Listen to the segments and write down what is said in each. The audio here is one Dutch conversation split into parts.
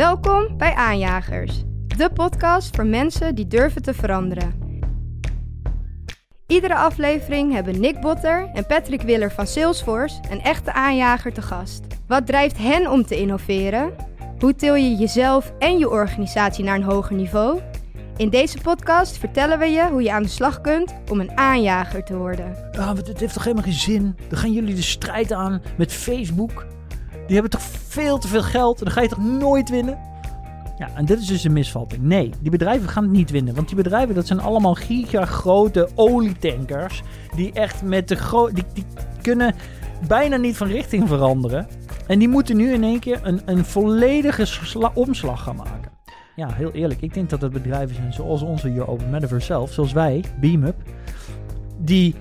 Welkom bij Aanjagers, de podcast voor mensen die durven te veranderen. Iedere aflevering hebben Nick Botter en Patrick Willer van Salesforce een echte aanjager te gast. Wat drijft hen om te innoveren? Hoe til je jezelf en je organisatie naar een hoger niveau? In deze podcast vertellen we je hoe je aan de slag kunt om een aanjager te worden. Ah, dit heeft toch helemaal geen zin? Dan gaan jullie de strijd aan met Facebook. Die hebben toch veel te veel geld en dan ga je toch nooit winnen? Ja, en dit is dus een misvatting. Nee, die bedrijven gaan het niet winnen. Want die bedrijven, dat zijn allemaal gigagrote olietankers. Die echt met de grote... Die, die kunnen bijna niet van richting veranderen. En die moeten nu in één keer een, een volledige sla- omslag gaan maken. Ja, heel eerlijk. Ik denk dat het bedrijven zijn zoals onze hier Open Metaverse zelf. Zoals wij, BeamUp. Die,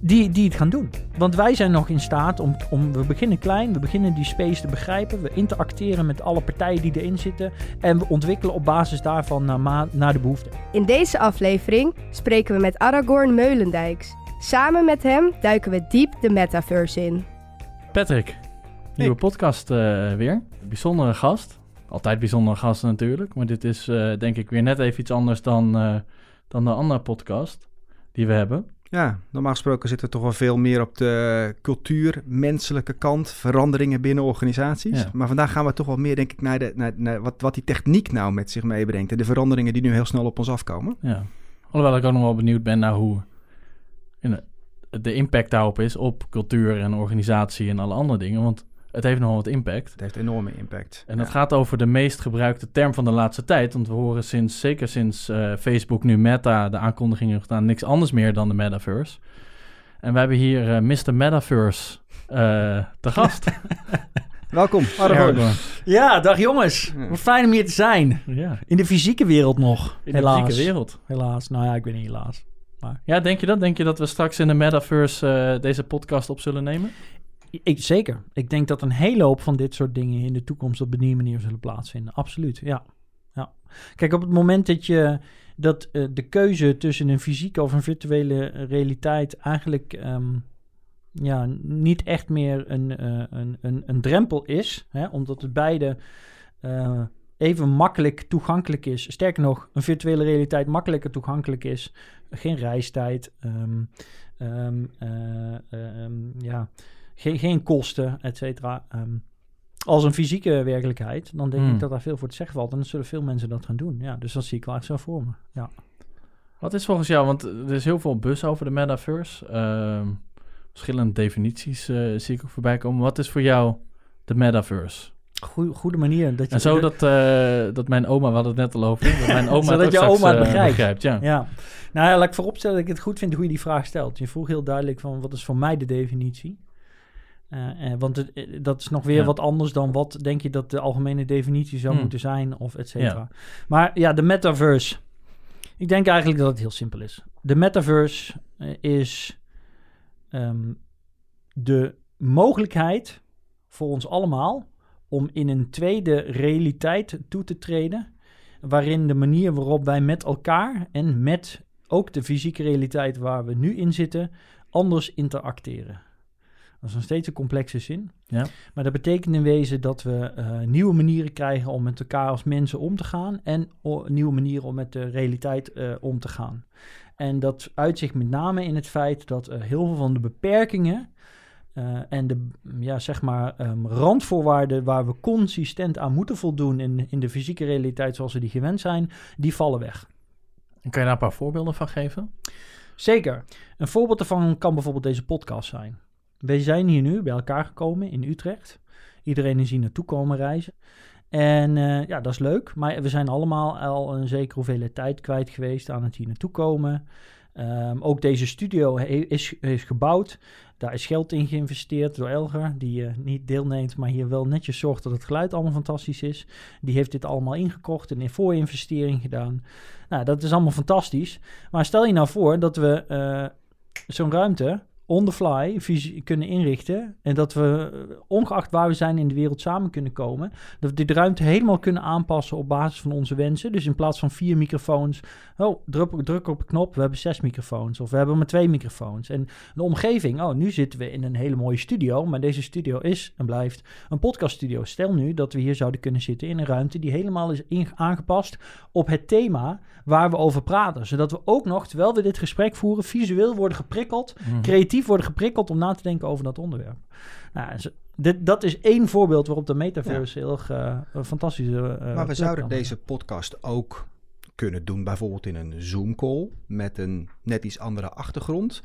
die, die het gaan doen. Want wij zijn nog in staat om, om... We beginnen klein. We beginnen die space te begrijpen. We interacteren met alle partijen die erin zitten. En we ontwikkelen op basis daarvan naar, ma- naar de behoeften. In deze aflevering spreken we met Aragorn Meulendijks. Samen met hem duiken we diep de metaverse in. Patrick, nieuwe podcast eh, weer. Bijzondere gast. Altijd bijzondere gasten natuurlijk. Maar dit is eh, denk ik weer net even iets anders dan, eh, dan de andere podcast die we hebben. Ja, normaal gesproken zitten we toch wel veel meer op de cultuur, menselijke kant, veranderingen binnen organisaties. Ja. Maar vandaag gaan we toch wel meer, denk ik, naar, de, naar, naar wat, wat die techniek nou met zich meebrengt. En de veranderingen die nu heel snel op ons afkomen. Ja. Alhoewel ik ook nog wel benieuwd ben naar hoe de impact daarop is op cultuur en organisatie en alle andere dingen. Want het heeft nogal wat impact. Het heeft enorme impact. En dat Ja. gaat over de meest gebruikte term van de laatste tijd. Want we horen sinds, zeker sinds eh, Facebook nu Meta de aankondiging heeft gedaan, niks anders meer dan de metaverse. En we hebben hier eh, Mr. Metaverse eh te gast. Welkom, Aragorn. Ja, dag jongens. Wat fijn om hier te zijn. Ja, In de fysieke wereld nog. in de helaas. fysieke wereld. Helaas. Nou ja, ik weet niet helaas. Ja, denk je dat? Denk je dat we straks in de metaverse eh, deze podcast op zullen nemen? Ik, zeker. Ik denk dat een hele hoop van dit soort dingen in de toekomst op die manier zullen plaatsvinden. Absoluut, ja. ja. Kijk, op het moment dat je dat eh, de keuze tussen een fysieke of een virtuele realiteit eigenlijk ehm, ja, niet echt meer een, eh, een, een, een drempel is, hè, omdat het beide eh, even makkelijk toegankelijk is. Sterker nog, een virtuele realiteit makkelijker toegankelijk is. Geen reistijd, ehm, ehm, eh, ehm, ja, geen, geen kosten, et cetera. Ehm, als een fysieke werkelijkheid, dan denk Hmm. ik dat daar veel voor te zeggen valt. En dan zullen veel mensen dat gaan doen. Ja, dus dat zie ik wel echt zo voor me. Ja. Wat is volgens jou, want er is heel veel bus over de metaverse. Ehm, verschillende definities eh, zie ik ook voorbij komen. Wat is voor jou de metaverse? Goeie, goede manier. Dat je, En zo dat, eh, dat mijn oma, we hadden het net al over, dat mijn oma Zodat je oma het eh, begrijpt. ja. Ja, nou ja, laat ik vooropstellen dat ik het goed vind hoe je die vraag stelt. Je vroeg heel duidelijk van wat is voor mij de definitie? Eh, eh, want het, eh, dat is nog weer Ja. wat anders dan wat denk je dat de algemene definitie zou Hmm. moeten zijn of et cetera. Maar ja, de metaverse. Ik denk eigenlijk dat het heel simpel is. De metaverse is ehm, de mogelijkheid voor ons allemaal om in een tweede realiteit toe te treden. Waarin de manier waarop wij met elkaar en met ook de fysieke realiteit waar we nu in zitten, anders interacteren. Dat is nog steeds een complexe zin. Ja. Maar dat betekent in wezen dat we eh, nieuwe manieren krijgen om met elkaar als mensen om te gaan. En nieuwe manieren om met de realiteit eh, om te gaan. En dat uitzicht met name in het feit dat eh, heel veel van de beperkingen en de ja, zeg maar, ehm, randvoorwaarden waar we consistent aan moeten voldoen in, in de fysieke realiteit zoals we die gewend zijn, die vallen weg. En kan je daar een paar voorbeelden van geven? Zeker. Een voorbeeld daarvan kan bijvoorbeeld deze podcast zijn. Wij zijn hier nu bij elkaar gekomen in Utrecht. Iedereen is hier naartoe komen reizen. En eh, ja, dat is leuk. Maar we zijn allemaal al een zekere hoeveelheid tijd kwijt geweest aan het hier naartoe komen. Ehm, ook deze studio is, is gebouwd. Daar is geld in geïnvesteerd door Elger, die eh, niet deelneemt, maar hier wel netjes zorgt dat het geluid allemaal fantastisch is. Die heeft dit allemaal ingekocht en in voorinvestering gedaan. Nou, dat is allemaal fantastisch. Maar stel je nou voor dat we eh, zo'n ruimte on the fly visie kunnen inrichten. En dat we, eh, ongeacht waar we zijn in de wereld, samen kunnen komen. Dat we de ruimte helemaal kunnen aanpassen op basis van onze wensen. Dus in plaats van vier microfoons, oh, druk, druk op een knop, we hebben zes microfoons. Of we hebben maar twee microfoons. En de omgeving, oh, nu zitten we in een hele mooie studio. Maar deze studio is en blijft een podcaststudio. Stel nu dat we hier zouden kunnen zitten in een ruimte die helemaal is aangepast op het thema waar we over praten. Zodat we ook nog, terwijl we dit gesprek voeren, visueel worden geprikkeld Mhm. Creatief worden geprikkeld om na te denken over dat onderwerp. Nou, dit, dat is één voorbeeld waarop de metaverse heel een fantastische. eh, Maar we zouden deze podcast ook kunnen doen, bijvoorbeeld in een Zoom-call met een net iets andere achtergrond.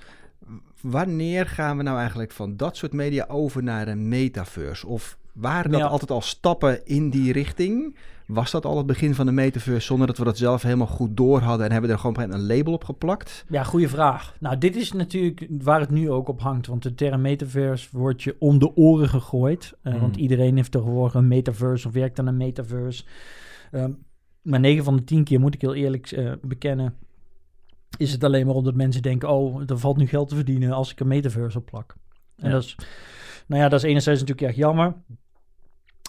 Wanneer gaan we nou eigenlijk van dat soort media over naar een metaverse? Of waren dat Ja. altijd al stappen in die richting? Was dat al het begin van de metaverse zonder dat we dat zelf helemaal goed door hadden en hebben er gewoon een label op geplakt? Ja, goede vraag. Nou, dit is natuurlijk waar het nu ook op hangt. Want de term metaverse wordt je om de oren gegooid. Eh, Mhm. Want iedereen heeft tegenwoordig een metaverse of werkt aan een metaverse. Ehm, maar 9 van de 10 keer, moet ik heel eerlijk eh, bekennen, is het alleen maar omdat mensen denken... oh, er valt nu geld te verdienen als ik een metaverse op plak. En Ja. dat is, nou ja, dat is enerzijds natuurlijk erg jammer.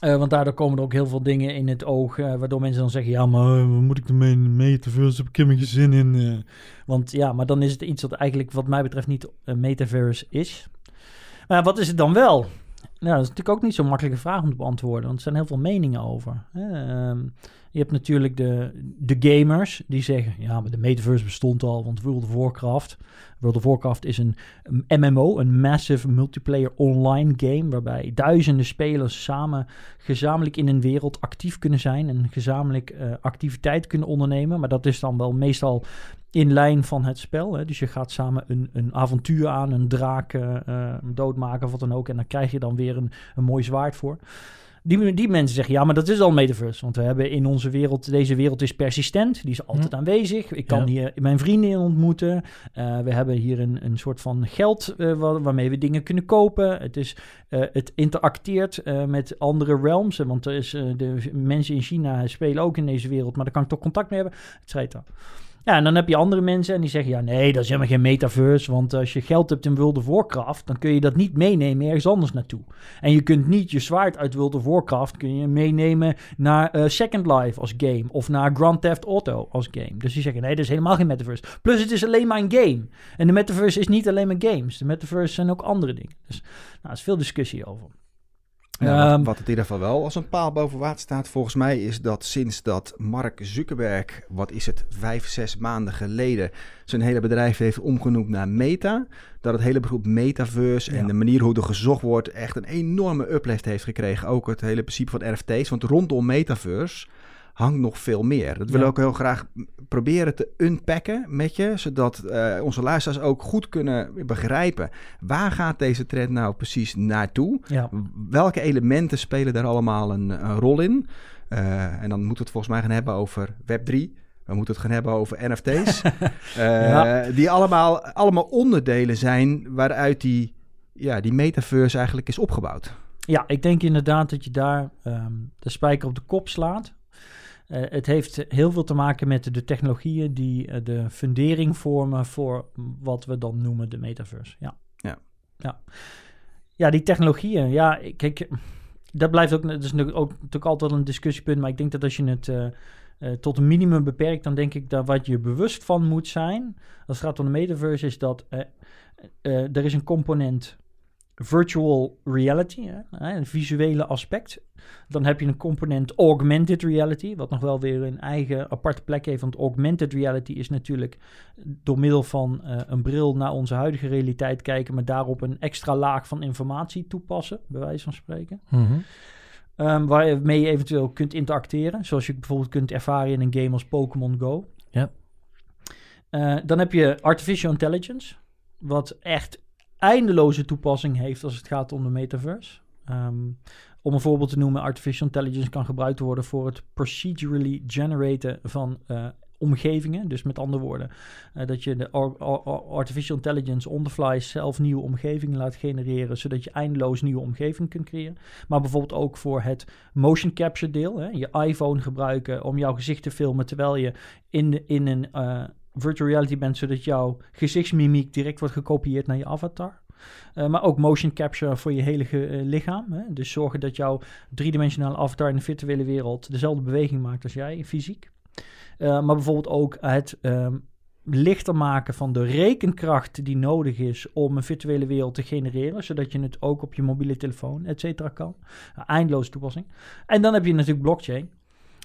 Eh, want daardoor komen er ook heel veel dingen in het oog, eh, waardoor mensen dan zeggen, ja, maar eh, wat moet ik ermee metaverse? Heb ik helemaal geen zin in. Want ja, maar dan is het iets wat eigenlijk wat mij betreft niet metaverse is. Maar wat is het dan wel? Nou, dat is natuurlijk ook niet zo'n makkelijke vraag om te beantwoorden, want er zijn heel veel meningen over. Je hebt natuurlijk de, de gamers die zeggen, ja, maar de metaverse bestond al, want World of Warcraft. World of Warcraft is een, MMO, een Massive Multiplayer Online Game, waarbij duizenden spelers samen gezamenlijk in een wereld actief kunnen zijn en gezamenlijk eh, activiteit kunnen ondernemen. Maar dat is dan wel meestal in lijn van het spel. Hè? Dus je gaat samen een, een avontuur aan, een draak eh, eh, doodmaken of wat dan ook. En dan krijg je dan weer een, een mooi zwaard voor. Die, die mensen zeggen, ja, maar dat is al metaverse. Want we hebben in onze wereld, deze wereld is persistent. Die is altijd Hm. aanwezig. Ik kan Ja. hier mijn vrienden in ontmoeten. Eh, we hebben hier een, een soort van geld eh, wa- waarmee we dingen kunnen kopen. Het, is, eh, het interacteert met andere realms. Want er is, de mensen in China spelen ook in deze wereld. Maar daar kan ik toch contact mee hebben, et cetera. Ja, en dan heb je andere mensen en die zeggen... ja, nee, dat is helemaal geen metaverse... want als je geld hebt in World of Warcraft... dan kun je dat niet meenemen ergens anders naartoe. En je kunt niet je zwaard uit World of Warcraft... kun je meenemen naar eh, Second Life als game... of naar Grand Theft Auto als game. Dus die zeggen, nee, dat is helemaal geen metaverse. Plus, het is alleen maar een game. En de metaverse is niet alleen maar games. De metaverse zijn ook andere dingen. Dus nou, is veel discussie over. Wat, Ehm, wat het in ieder geval wel als een paal boven water staat, volgens mij, is dat sinds dat Mark Zuckerberg, wat is het, vijf, zes maanden geleden, zijn hele bedrijf heeft omgenoemd naar Meta, dat het hele begrip metaverse Ja. en de manier hoe er gezocht wordt echt een enorme uplift heeft gekregen. Ook het hele principe van RFT's, want rondom metaverse hangt nog veel meer. Dat willen we Ja. ook heel graag proberen te unpacken met je, zodat eh, onze luisteraars ook goed kunnen begrijpen waar gaat deze trend nou precies naartoe. ja. Welke elementen spelen daar allemaal een, een rol in? Eh, en dan moeten we het volgens mij gaan hebben over Web3. We moeten het gaan hebben over NFT's. Eh, Ja. Die allemaal, allemaal onderdelen zijn waaruit die, ja, die metaverse eigenlijk is opgebouwd. Ja, ik denk inderdaad dat je daar ehm, de spijker op de kop slaat. Eh, het heeft heel veel te maken met de technologieën die eh, de fundering vormen voor wat we dan noemen de metaverse. Ja. Ja. Ja, ja die technologieën. Ja, kijk, dat blijft ook, dat is natuurlijk ook natuurlijk altijd een discussiepunt. Maar ik denk dat als je het eh, tot een minimum beperkt, dan denk ik dat wat je bewust van moet zijn, als het gaat om de metaverse, is dat er is een component virtual reality, hè, een visuele aspect. Dan heb je een component augmented reality, wat nog wel weer een eigen aparte plek heeft. Want augmented reality is natuurlijk door middel van eh, een bril naar onze huidige realiteit kijken, maar daarop een extra laag van informatie toepassen, bij wijze van spreken. Mhm. Ehm, waarmee je eventueel kunt interacteren. Zoals je bijvoorbeeld kunt ervaren in een game als Pokémon Go. Ja. Eh, dan heb je artificial intelligence. Wat echt eindeloze toepassing heeft als het gaat om de metaverse. Ehm, om een voorbeeld te noemen, artificial intelligence kan gebruikt worden voor het procedurally generaten van eh, omgevingen. Dus met andere woorden, eh, dat je de ar- ar- artificial intelligence on the fly zelf nieuwe omgevingen laat genereren, zodat je eindeloos nieuwe omgevingen kunt creëren. Maar bijvoorbeeld ook voor het motion capture deel. Hè? Je iPhone gebruiken om jouw gezicht te filmen terwijl je in, de, in een eh, virtual reality bent, zodat jouw gezichtsmimiek direct wordt gekopieerd naar je avatar. Eh, maar ook motion capture voor je hele eh, lichaam. Hè? Dus zorgen dat jouw driedimensionale avatar in de virtuele wereld dezelfde beweging maakt als jij fysiek. Eh, maar bijvoorbeeld ook het ehm, lichter maken van de rekenkracht die nodig is om een virtuele wereld te genereren, zodat je het ook op je mobiele telefoon, et cetera, kan. Eindeloze toepassing. En dan heb je natuurlijk blockchain.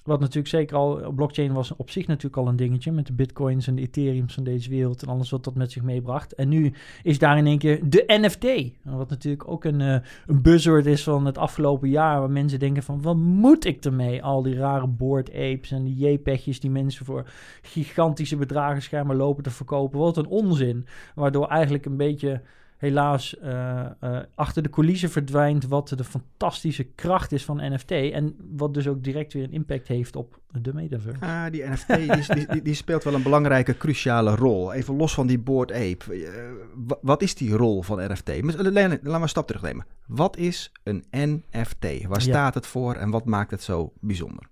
Wat natuurlijk zeker al, blockchain was op zich natuurlijk al een dingetje met de bitcoins en de ethereums van deze wereld en alles wat dat met zich meebracht. En nu is daar in één keer de NFT, wat natuurlijk ook een, eh, een buzzword is van het afgelopen jaar, waar mensen denken van, wat moet ik ermee? Al die rare board apes en die JPEG'jes die mensen voor gigantische bedragen schijnbaar lopen te verkopen. Wat een onzin. Waardoor eigenlijk een beetje helaas eh, eh, achter de coulissen verdwijnt wat de fantastische kracht is van NFT. En wat dus ook direct weer een impact heeft op de metaverse. Ah, die NFT die, die, speelt wel een belangrijke, cruciale rol. Even los van die Board Ape. Eh, wa- wat is die rol van NFT? Maar, Laten we een stap terugnemen. Wat is een NFT? Waar Ja. staat het voor en wat maakt het zo bijzonder?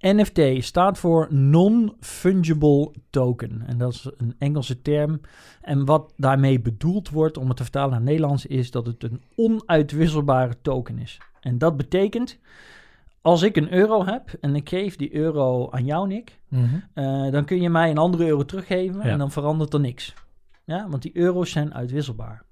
NFT staat voor Non-Fungible Token. En dat is een Engelse term. En wat daarmee bedoeld wordt, om het te vertalen naar Nederlands, is dat het een onuitwisselbare token is. En dat betekent, als ik een euro heb en ik geef die euro aan jou, Nick, eh, dan kun je mij een andere euro teruggeven Ja. en dan verandert er niks. Ja, want die euro's zijn uitwisselbaar.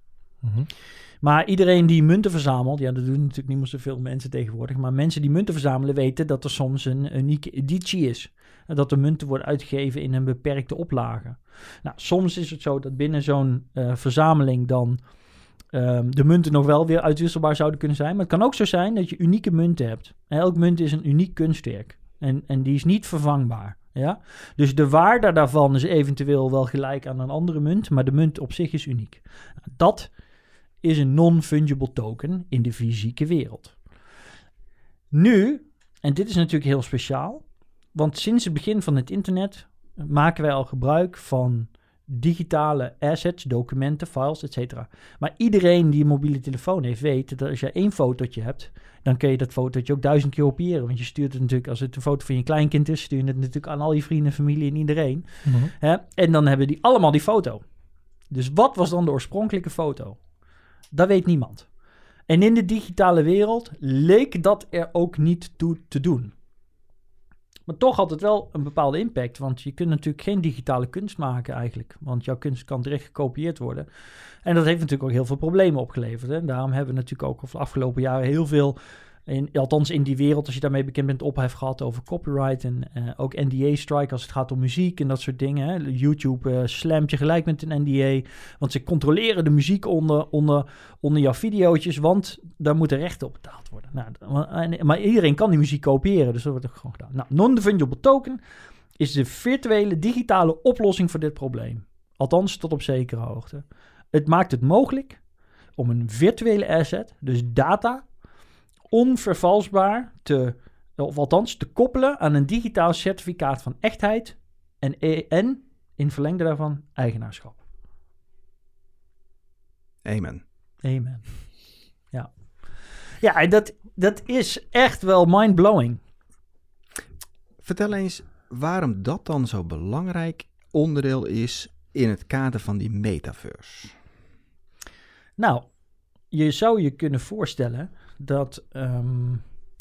Maar iedereen die munten verzamelt, ja, dat doen natuurlijk niet zoveel mensen tegenwoordig. Maar mensen die munten verzamelen weten dat er soms een unieke editie is. Dat de munten worden uitgegeven in een beperkte oplage. Nou, soms is het zo dat binnen zo'n eh, verzameling dan ehm, de munten nog wel weer uitwisselbaar zouden kunnen zijn. Maar het kan ook zo zijn dat je unieke munten hebt. Elk munt is een uniek kunstwerk. En, en die is niet vervangbaar. Ja? Dus de waarde daarvan is eventueel wel gelijk aan een andere munt, maar de munt op zich is uniek. Nou, dat is een non-fungible token in de fysieke wereld. Nu, en dit is natuurlijk heel speciaal, want sinds het begin van het internet maken wij al gebruik van digitale assets, documenten, files, etc. Maar iedereen die een mobiele telefoon heeft, weet dat als je één fotootje hebt, dan kun je dat fotootje ook duizend keer kopiëren. Want je stuurt het natuurlijk, als het een foto van je kleinkind is, stuur je het natuurlijk aan al je vrienden, familie en iedereen. Hè? En dan hebben die allemaal die foto. Dus wat was dan de oorspronkelijke foto? Dat weet niemand. En in de digitale wereld leek dat er ook niet toe te doen. Maar toch had het wel een bepaalde impact, want je kunt natuurlijk geen digitale kunst maken eigenlijk, want jouw kunst kan direct gekopieerd worden. En dat heeft natuurlijk ook heel veel problemen opgeleverd. Hè? Daarom hebben we natuurlijk ook over de afgelopen jaren heel veel, althans in die wereld, als je daarmee bekend bent, ophef gehad over copyright en eh, ook NDA-strike als het gaat om muziek en dat soort dingen. YouTube eh slamt je gelijk met een NDA, want ze controleren de muziek onder, onder, onder jouw videootjes, want daar moeten rechten op betaald worden. Nou, maar iedereen kan die muziek kopiëren, dus dat wordt ook gewoon gedaan. Nou, non-fungible token is de virtuele digitale oplossing voor dit probleem. Althans, tot op zekere hoogte. Het maakt het mogelijk om een virtuele asset, dus data, onvervalsbaar te, of althans te koppelen aan een digitaal certificaat van echtheid en, en in verlengde daarvan eigenaarschap. Amen. Amen. Ja. Ja, dat, dat is echt wel mind-blowing. Vertel eens waarom dat dan zo belangrijk onderdeel is in het kader van die metaverse. Nou, je zou je kunnen voorstellen dat ehm,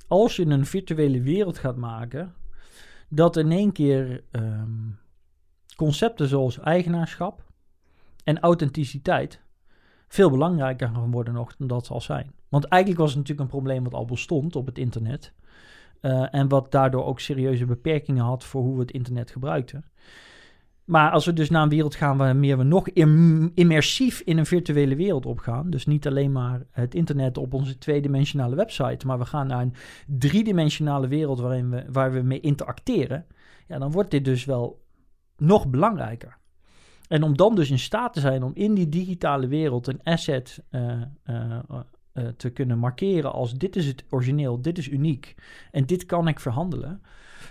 als je een virtuele wereld gaat maken, dat in één keer ehm, concepten zoals eigenaarschap en authenticiteit veel belangrijker gaan worden nog dan dat zal zijn. Want eigenlijk was het natuurlijk een probleem wat al bestond op het internet. eh, en wat daardoor ook serieuze beperkingen had voor hoe we het internet gebruikten. Maar als we dus naar een wereld gaan waarmee we nog im- immersief in een virtuele wereld opgaan, dus niet alleen maar het internet op onze tweedimensionale website, maar we gaan naar een driedimensionale wereld waarin we, waar we mee interacteren, ja, dan wordt dit dus wel nog belangrijker. En om dan dus in staat te zijn om in die digitale wereld een asset eh, eh, eh, te kunnen markeren als dit is het origineel, dit is uniek en dit kan ik verhandelen.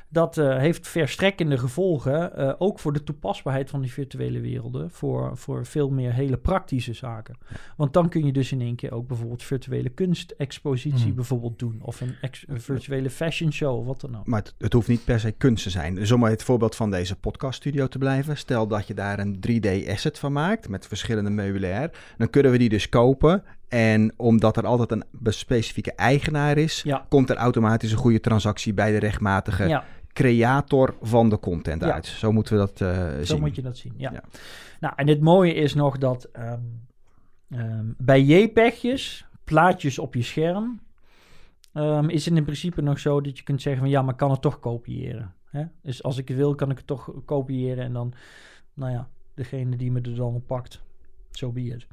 Dat eh, heeft verstrekkende gevolgen, eh, ook voor de toepasbaarheid van die virtuele werelden, voor, voor veel meer hele praktische zaken. Want dan kun je dus in één keer ook bijvoorbeeld virtuele kunstexpositie Hmm. bijvoorbeeld doen, of een, een virtuele fashion show, wat dan ook. Maar het, het hoeft niet per se kunst te zijn. Dus om maar het voorbeeld van deze podcaststudio te blijven. Stel dat je daar een 3D-asset van maakt met verschillende meubilair. Dan kunnen we die dus kopen. En omdat er altijd een be- specifieke eigenaar is, Ja. komt er automatisch een goede transactie bij de rechtmatige Ja, creator van de content Ja. uit. Zo moeten we dat eh, zo zien. moet je dat zien. Ja. Ja. Nou, en het mooie is nog dat ehm, ehm, bij JPEG'jes, plaatjes op je scherm, ehm, is het in principe nog zo dat je kunt zeggen van ja, maar ik kan het toch kopiëren. Hè? Dus als ik wil, kan ik het toch kopiëren en dan, nou ja, degene die me er dan op pakt, zo be it.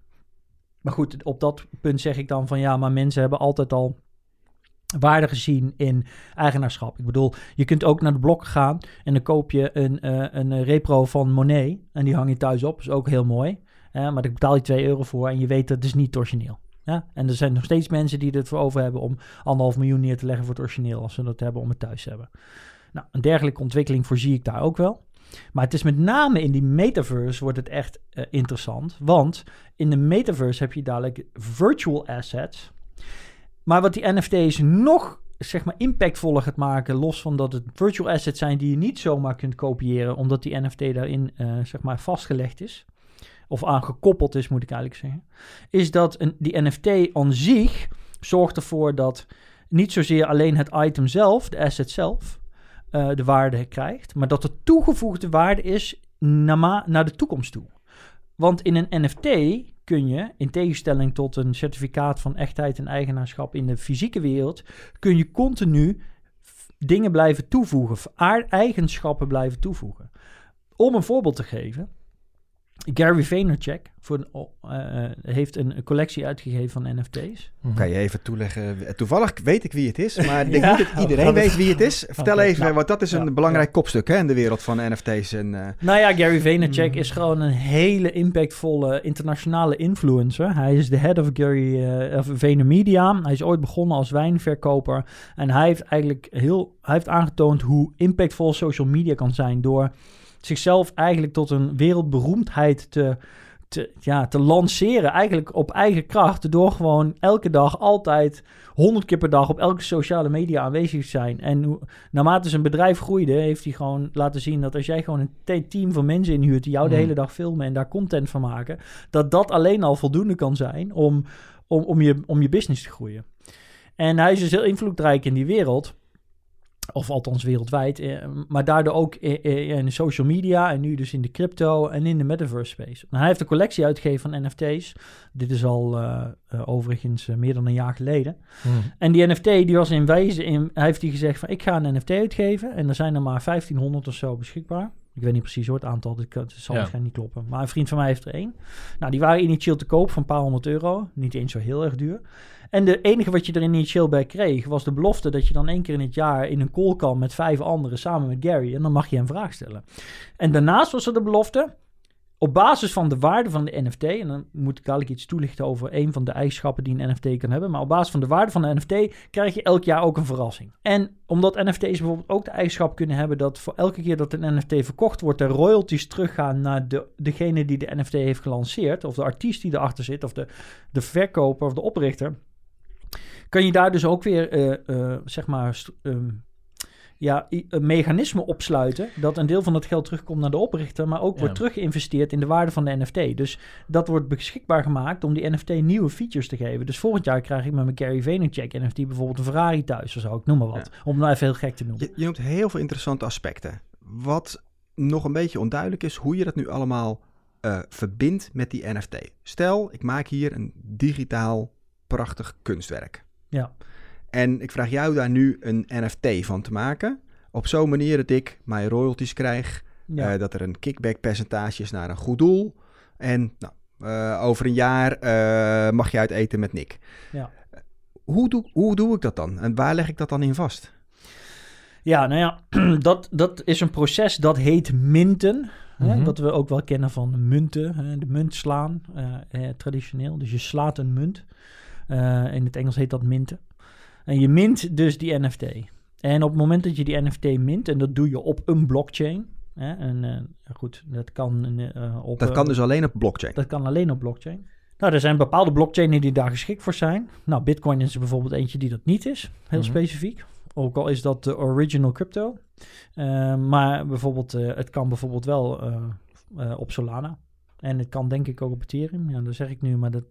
Maar goed, op dat punt zeg ik dan van ja, maar mensen hebben altijd al waarde gezien in eigenaarschap. Ik bedoel, je kunt ook naar de blokken gaan en dan koop je een, eh, een repro van Monet en die hang je thuis op. is ook heel mooi. Maar daar betaal je 2 euro voor en je weet dat het is niet het origineel. Ja? En er zijn nog steeds mensen die ervoor over hebben om anderhalf miljoen neer te leggen voor het origineel als ze dat hebben om het thuis te hebben. Nou, een dergelijke ontwikkeling voorzie ik daar ook wel. Maar het is met name in die metaverse wordt het echt eh, interessant. Want in de metaverse heb je dadelijk virtual assets. Maar wat die NFT's nog zeg maar impactvoller gaat maken, los van dat het virtual assets zijn die je niet zomaar kunt kopiëren, omdat die NFT daarin eh, zeg maar vastgelegd is, of aangekoppeld is, moet ik eigenlijk zeggen, is dat een, die NFT aan zich zorgt ervoor dat niet zozeer alleen het item zelf, de asset zelf, eh, de waarde krijgt, maar dat de toegevoegde waarde is naar, naar de toekomst toe. Want in een NFT kun je, in tegenstelling tot een certificaat van echtheid en eigenaarschap in de fysieke wereld, kun je continu dingen blijven toevoegen, eigenschappen blijven toevoegen. Om een voorbeeld te geven, Gary Vaynerchuk voor eh, eh, heeft een, collectie uitgegeven van NFT's. Mhm. Kan je even toeleggen? Toevallig weet ik wie het is, maar ik denk Ja? niet dat iedereen Oh, weet wie het is. Vertel even, nou, want dat is een ja, belangrijk kopstuk hè, in de wereld van NFT's. En, eh, Nou ja, Gary Vaynerchuk Mm. is gewoon een hele impactvolle internationale influencer. Hij is de head of Gary eh, of VaynerMedia. Hij is ooit begonnen als wijnverkoper. En hij heeft eigenlijk heel, hij heeft aangetoond hoe impactvol social media kan zijn door zichzelf eigenlijk tot een wereldberoemdheid te, te, ja, te lanceren. Eigenlijk op eigen kracht. Door gewoon elke dag altijd 100 keer per dag op elke sociale media aanwezig te zijn. En naarmate zijn bedrijf groeide, heeft hij gewoon laten zien dat als jij gewoon een te- team van mensen inhuurt die jou de Hmm. hele dag filmen en daar content van maken, dat dat alleen al voldoende kan zijn om, om, om, je, om je business te groeien. En hij is dus heel invloedrijk in die wereld. Of althans wereldwijd. eh, Maar daardoor ook in social media. En nu dus in de crypto en in de metaverse space. Nou, hij heeft een collectie uitgegeven van NFT's. Dit is al eh, eh, overigens meer dan een jaar geleden. Mhm. En die NFT die was in wezen, in, hij heeft die gezegd van ik ga een NFT uitgeven en er zijn er maar 1500 of zo beschikbaar. Ik weet niet precies hoor, het aantal, dit kan- het zal Ja. waarschijnlijk niet kloppen. Maar een vriend van mij heeft er één. Nou, die waren initieel te koop van een paar honderd euro. Niet eens zo heel erg duur. En de enige wat je er initieel bij kreeg, was de belofte dat je dan één keer in het jaar in een call kan met vijf anderen samen met Gary. En dan mag je hem vraag stellen. En daarnaast was er de belofte, op basis van de waarde van de NFT, en dan moet ik dadelijk iets toelichten over een van de eigenschappen die een NFT kan hebben, maar op basis van de waarde van de NFT krijg je elk jaar ook een verrassing. En omdat NFT's bijvoorbeeld ook de eigenschap kunnen hebben dat voor elke keer dat een NFT verkocht wordt, de royalties teruggaan naar de, degene die de NFT heeft gelanceerd, of de artiest die erachter zit, of de, de verkoper of de oprichter, kan je daar dus ook weer, eh, eh, zeg maar, ehm, ja, een mechanisme opsluiten dat een deel van het geld terugkomt naar de oprichter, maar ook Ja. wordt teruggeïnvesteerd in de waarde van de NFT. Dus dat wordt beschikbaar gemaakt om die NFT nieuwe features te geven. Dus volgend jaar krijg ik met mijn Gary Vaynerchuk NFT bijvoorbeeld een Ferrari thuis of zo, ik noem maar wat. Om het nou even heel gek te noemen. je, je noemt heel veel interessante aspecten. Wat nog een beetje onduidelijk is, hoe je dat nu allemaal eh, verbindt met die NFT. Stel, ik maak hier een digitaal prachtig kunstwerk. Ja. En ik vraag jou daar nu een NFT van te maken. Op zo'n manier dat ik mijn royalties krijg. Ja. eh, dat er een kickback percentage is naar een goed doel. En nou, eh, over een jaar eh, mag je uit eten met Nick. Ja. Hoe, doe, hoe doe ik dat dan? En waar leg ik dat dan in vast? Ja, nou ja, dat, dat is een proces dat heet minten. Hè, Mhm. wat we ook wel kennen van munten. Hè, de munt slaan, eh, traditioneel. Dus je slaat een munt. Eh, in het Engels heet dat minten. En je mint dus die NFT. En op het moment dat je die NFT mint, en dat doe je op een blockchain. Hè, en eh, goed, dat kan eh, op. Dat kan dus alleen op blockchain. dat kan alleen op blockchain. Nou, er zijn bepaalde blockchains die daar geschikt voor zijn. Nou, Bitcoin is er bijvoorbeeld eentje die dat niet is, heel Mhm. specifiek. Ook al is dat de original crypto. Maar bijvoorbeeld, het kan bijvoorbeeld wel op Solana. En het kan denk ik ook op Ethereum. Ja, dat zeg ik nu, maar dat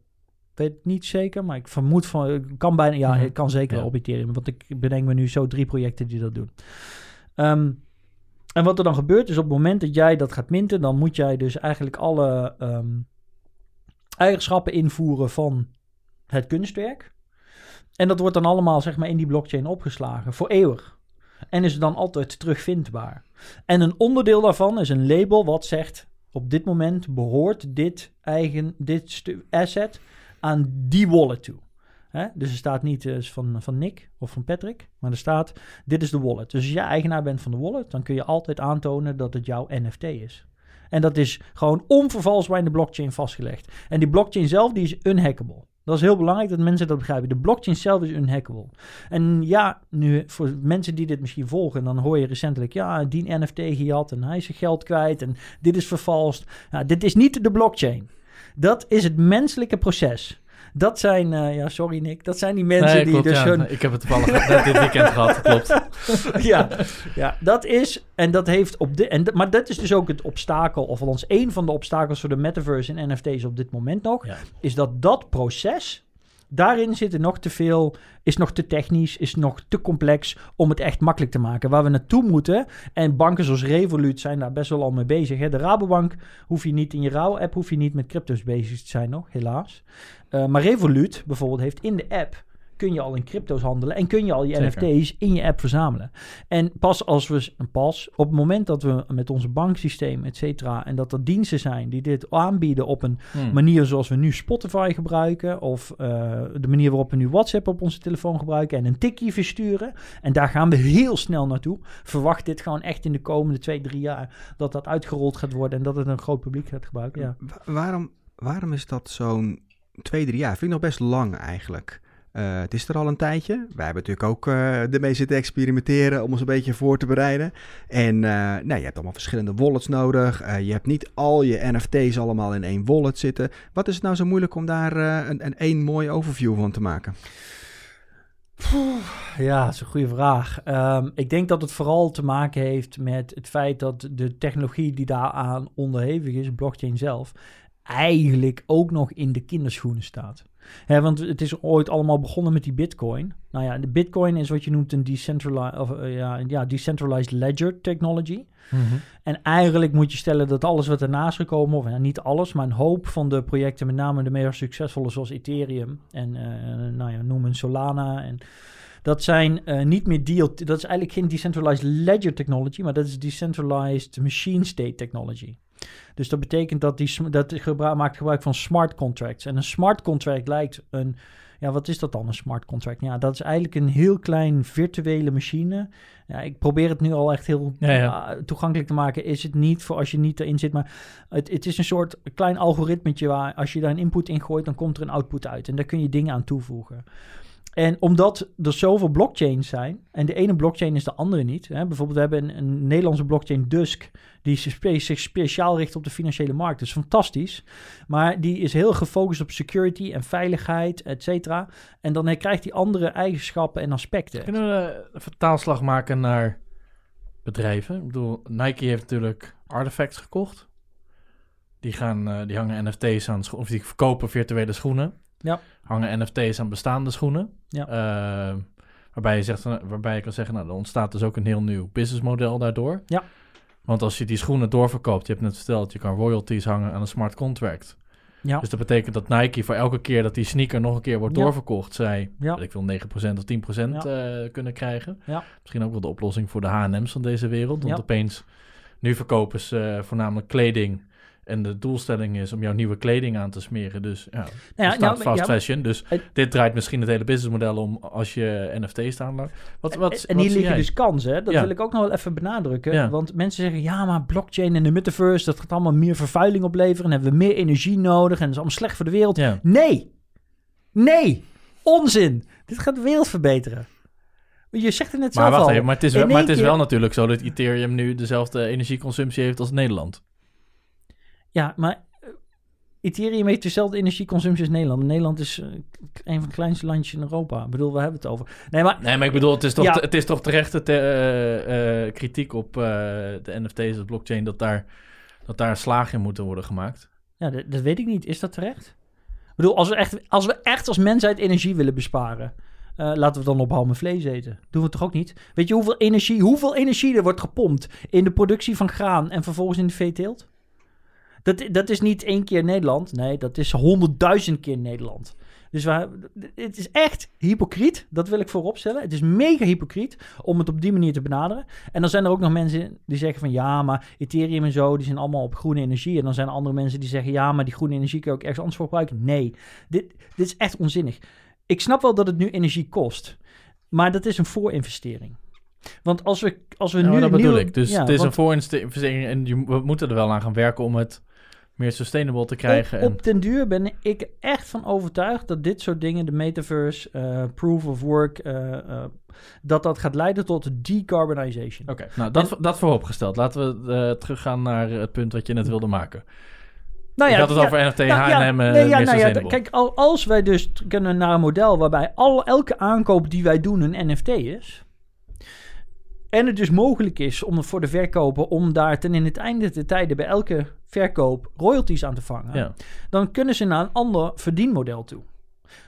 weet ik niet zeker. Maar ik vermoed van, ik kan bijna, ja, Mhm. het kan zeker Ja. op Ethereum. Want ik bedenk me nu zo drie projecten die dat doen. Ehm, en wat er dan gebeurt is op het moment dat jij dat gaat minten, dan moet jij dus eigenlijk alle ehm, eigenschappen invoeren van het kunstwerk. En dat wordt dan allemaal zeg maar in die blockchain opgeslagen voor eeuwig. En is dan altijd terugvindbaar. En een onderdeel daarvan is een label wat zegt op dit moment behoort dit eigen dit asset aan die wallet toe. Dus er staat niet eh, van, van Nick of van Patrick, maar er staat dit is de wallet. Dus als jij eigenaar bent van de wallet, dan kun je altijd aantonen dat het jouw NFT is. En dat is gewoon onvervalsbaar in de blockchain vastgelegd. En die blockchain zelf die is unhackable. Dat is heel belangrijk dat mensen dat begrijpen. De blockchain zelf is unhackable. En ja, nu voor mensen die dit misschien volgen, dan hoor je recentelijk, ja, die NFT gejat en hij is zijn geld kwijt en dit is vervalst. Ja, dit is niet de blockchain. Dat is het menselijke proces. Dat zijn, eh, ja, sorry Nick, dat zijn die mensen Nee, die klopt, dus ja. hun, Ik heb het toevallig net dit weekend gehad, klopt. ja, ja, dat is, en dat heeft op de, en, maar dat is dus ook het obstakel, of althans één van de obstakels voor de metaverse en NFT's op dit moment nog, Ja. is dat dat proces, daarin zitten nog te veel, is nog te technisch, is nog te complex om het echt makkelijk te maken. Waar we naartoe moeten, en banken zoals Revolut zijn daar best wel al mee bezig. Hè. De Rabobank hoef je niet in je Rauw-app, hoef je niet met crypto's bezig te zijn nog, helaas. Eh, maar Revolut bijvoorbeeld heeft in de app kun je al in crypto's handelen en kun je al je Zeker. NFT's in je app verzamelen. En pas als we, pas op het moment dat we met onze banksysteem, et cetera, en dat er diensten zijn die dit aanbieden op een Hmm. manier zoals we nu Spotify gebruiken, of eh, de manier waarop we nu WhatsApp op onze telefoon gebruiken en een tikkie versturen. En daar gaan we heel snel naartoe. Verwacht dit gewoon echt in de komende twee, drie jaar dat dat uitgerold gaat worden en dat het een groot publiek gaat gebruiken. Ja. Wa- waarom, waarom is dat zo'n twee, drie jaar? Vind ik nog best lang eigenlijk. Eh, het is er al een tijdje. Wij hebben natuurlijk ook eh ermee zitten experimenteren om ons een beetje voor te bereiden. En eh, nou, je hebt allemaal verschillende wallets nodig. Je hebt niet al je NFT's allemaal in één wallet zitten. Wat is het nou zo moeilijk om daar een, een één mooie overview van te maken? Ja, dat is een goede vraag. Ehm, ik denk dat het vooral te maken heeft met het feit dat de technologie die daaraan onderhevig is, blockchain zelf, eigenlijk ook nog in de kinderschoenen staat. Hè, want het is ooit allemaal begonnen met die bitcoin. Nou ja, de bitcoin is wat je noemt een decentralized, of, eh, ja, ja, decentralized ledger technology. Mhm. En eigenlijk moet je stellen dat alles wat ernaast gekomen, of ja, niet alles, maar een hoop van de projecten, met name de meer succesvolle zoals Ethereum en eh, nou ja, noem een Solana en dat zijn eh, niet meer deal. Dat is eigenlijk geen decentralized ledger technology, maar dat is decentralized machine state technology. Dus dat betekent dat die dat gebruik, maakt gebruik van smart contracts. En een smart contract lijkt een. Ja, wat is dat dan, een smart contract? Ja, dat is eigenlijk een heel klein virtuele machine. Ja, ik probeer het nu al echt heel Ja, ja. ja, toegankelijk te maken. Is het niet voor als je niet erin zit, maar het, het is een soort klein algoritmetje waar als je daar een input in gooit, dan komt er een output uit. En daar kun je dingen aan toevoegen. En omdat er zoveel blockchains zijn, en de ene blockchain is de andere niet. Hè, bijvoorbeeld, we hebben een, Nederlandse blockchain, Dusk, die zich zich speciaal richt op de financiële markt. Dat is fantastisch. Maar die is heel gefocust op security en veiligheid, et cetera. En dan krijgt die andere eigenschappen en aspecten. Kunnen we een vertaalslag maken naar bedrijven? Ik bedoel, Nike heeft natuurlijk artifacts gekocht. Die, gaan, eh, die hangen NFT's aan, of die verkopen virtuele schoenen. Ja. Hangen NFT's aan bestaande schoenen. Ja. Eh, waarbij, je zegt, waarbij je kan zeggen, nou, er ontstaat dus ook een heel nieuw businessmodel daardoor. Ja. Want als je die schoenen doorverkoopt, je hebt net verteld, je kan royalties hangen aan een smart contract. Ja, Dus dat betekent dat Nike voor elke keer dat die sneaker nog een keer wordt Ja. doorverkocht, zij, Ja. ik wil 9% of 10% eh, kunnen krijgen. Ja. Misschien ook wel de oplossing voor de H&M's van deze wereld. Want opeens, nu verkopen ze eh, voornamelijk kleding. En de doelstelling is om jouw nieuwe kleding aan te smeren. Dus ja, nou ja, staat fast ja, fashion. Dus Het- dit draait misschien het hele businessmodel om als je NFT's aanlaat. Wat, wat, en wat hier liggen jij? dus kansen. Dat Ja. wil ik ook nog wel even benadrukken. Want mensen zeggen, ja, maar blockchain en de metaverse, dat gaat allemaal meer vervuiling opleveren. En hebben we meer energie nodig. En dat is allemaal slecht voor de wereld. Nee. Nee. Onzin. Dit gaat de wereld verbeteren. Je zegt het net Maar zelf wacht al. even, maar het is, wel, In maar één het is keer- wel natuurlijk zo dat Ethereum nu dezelfde energieconsumptie heeft als Nederland. Ja, maar eh, Ethereum heeft dezelfde energieconsumptie als Nederland. Nederland is eh, een van de kleinste landjes in Europa. Ik bedoel, we hebben het over. Nee, maar Nee, maar ik bedoel, het is toch, Ja. het is toch terechte te- eh, kritiek op de NFT's, de blockchain, dat daar, dat daar slagen in moeten worden gemaakt. ja, dat, dat weet ik niet. Is dat terecht? Ik bedoel, als we echt als, we echt als mensheid energie willen besparen... laten we dan op halme vlees eten. Doen we toch ook niet? Weet je hoeveel energie, hoeveel energie er wordt gepompt... in de productie van graan en vervolgens in de veeteelt? Dat, dat is niet één keer Nederland. Nee, dat is honderdduizend keer Nederland. Dus we, het is echt hypocriet. Dat wil ik vooropstellen. Het is mega hypocriet om het op die manier te benaderen. En dan zijn er ook nog mensen die zeggen van... ja, maar Ethereum en zo, die zijn allemaal op groene energie. En dan zijn er andere mensen die zeggen... ja, maar die groene energie kun je ook ergens anders voor gebruiken. Nee, dit, dit is echt onzinnig. Ik snap wel dat het nu energie kost. Maar dat is een voorinvestering. Want als we, als we Ja, nu... dat bedoel nieuwe- ik. Dus ja, het is want- een voorinvestering en je, we moeten er wel aan gaan werken om het meer sustainable te krijgen. Op, en- op den duur ben ik echt van overtuigd dat dit soort dingen, de metaverse, eh, proof of work, eh, eh, dat dat gaat leiden tot decarbonization. Oké, nou dat, dat vooropgesteld. Laten we teruggaan naar het punt wat je net wilde maken. Nou je had het ja, over NFT, nou ja, H&M, nee, ja, meer nou ja. Kijk, al, als wij dus kunnen naar een model waarbij al, elke aankoop die wij doen een NFT is. En het dus mogelijk is om voor de verkoper om daar ten in het einde der tijden bij elke verkoop royalties aan te vangen. ja. dan kunnen ze naar een ander verdienmodel toe.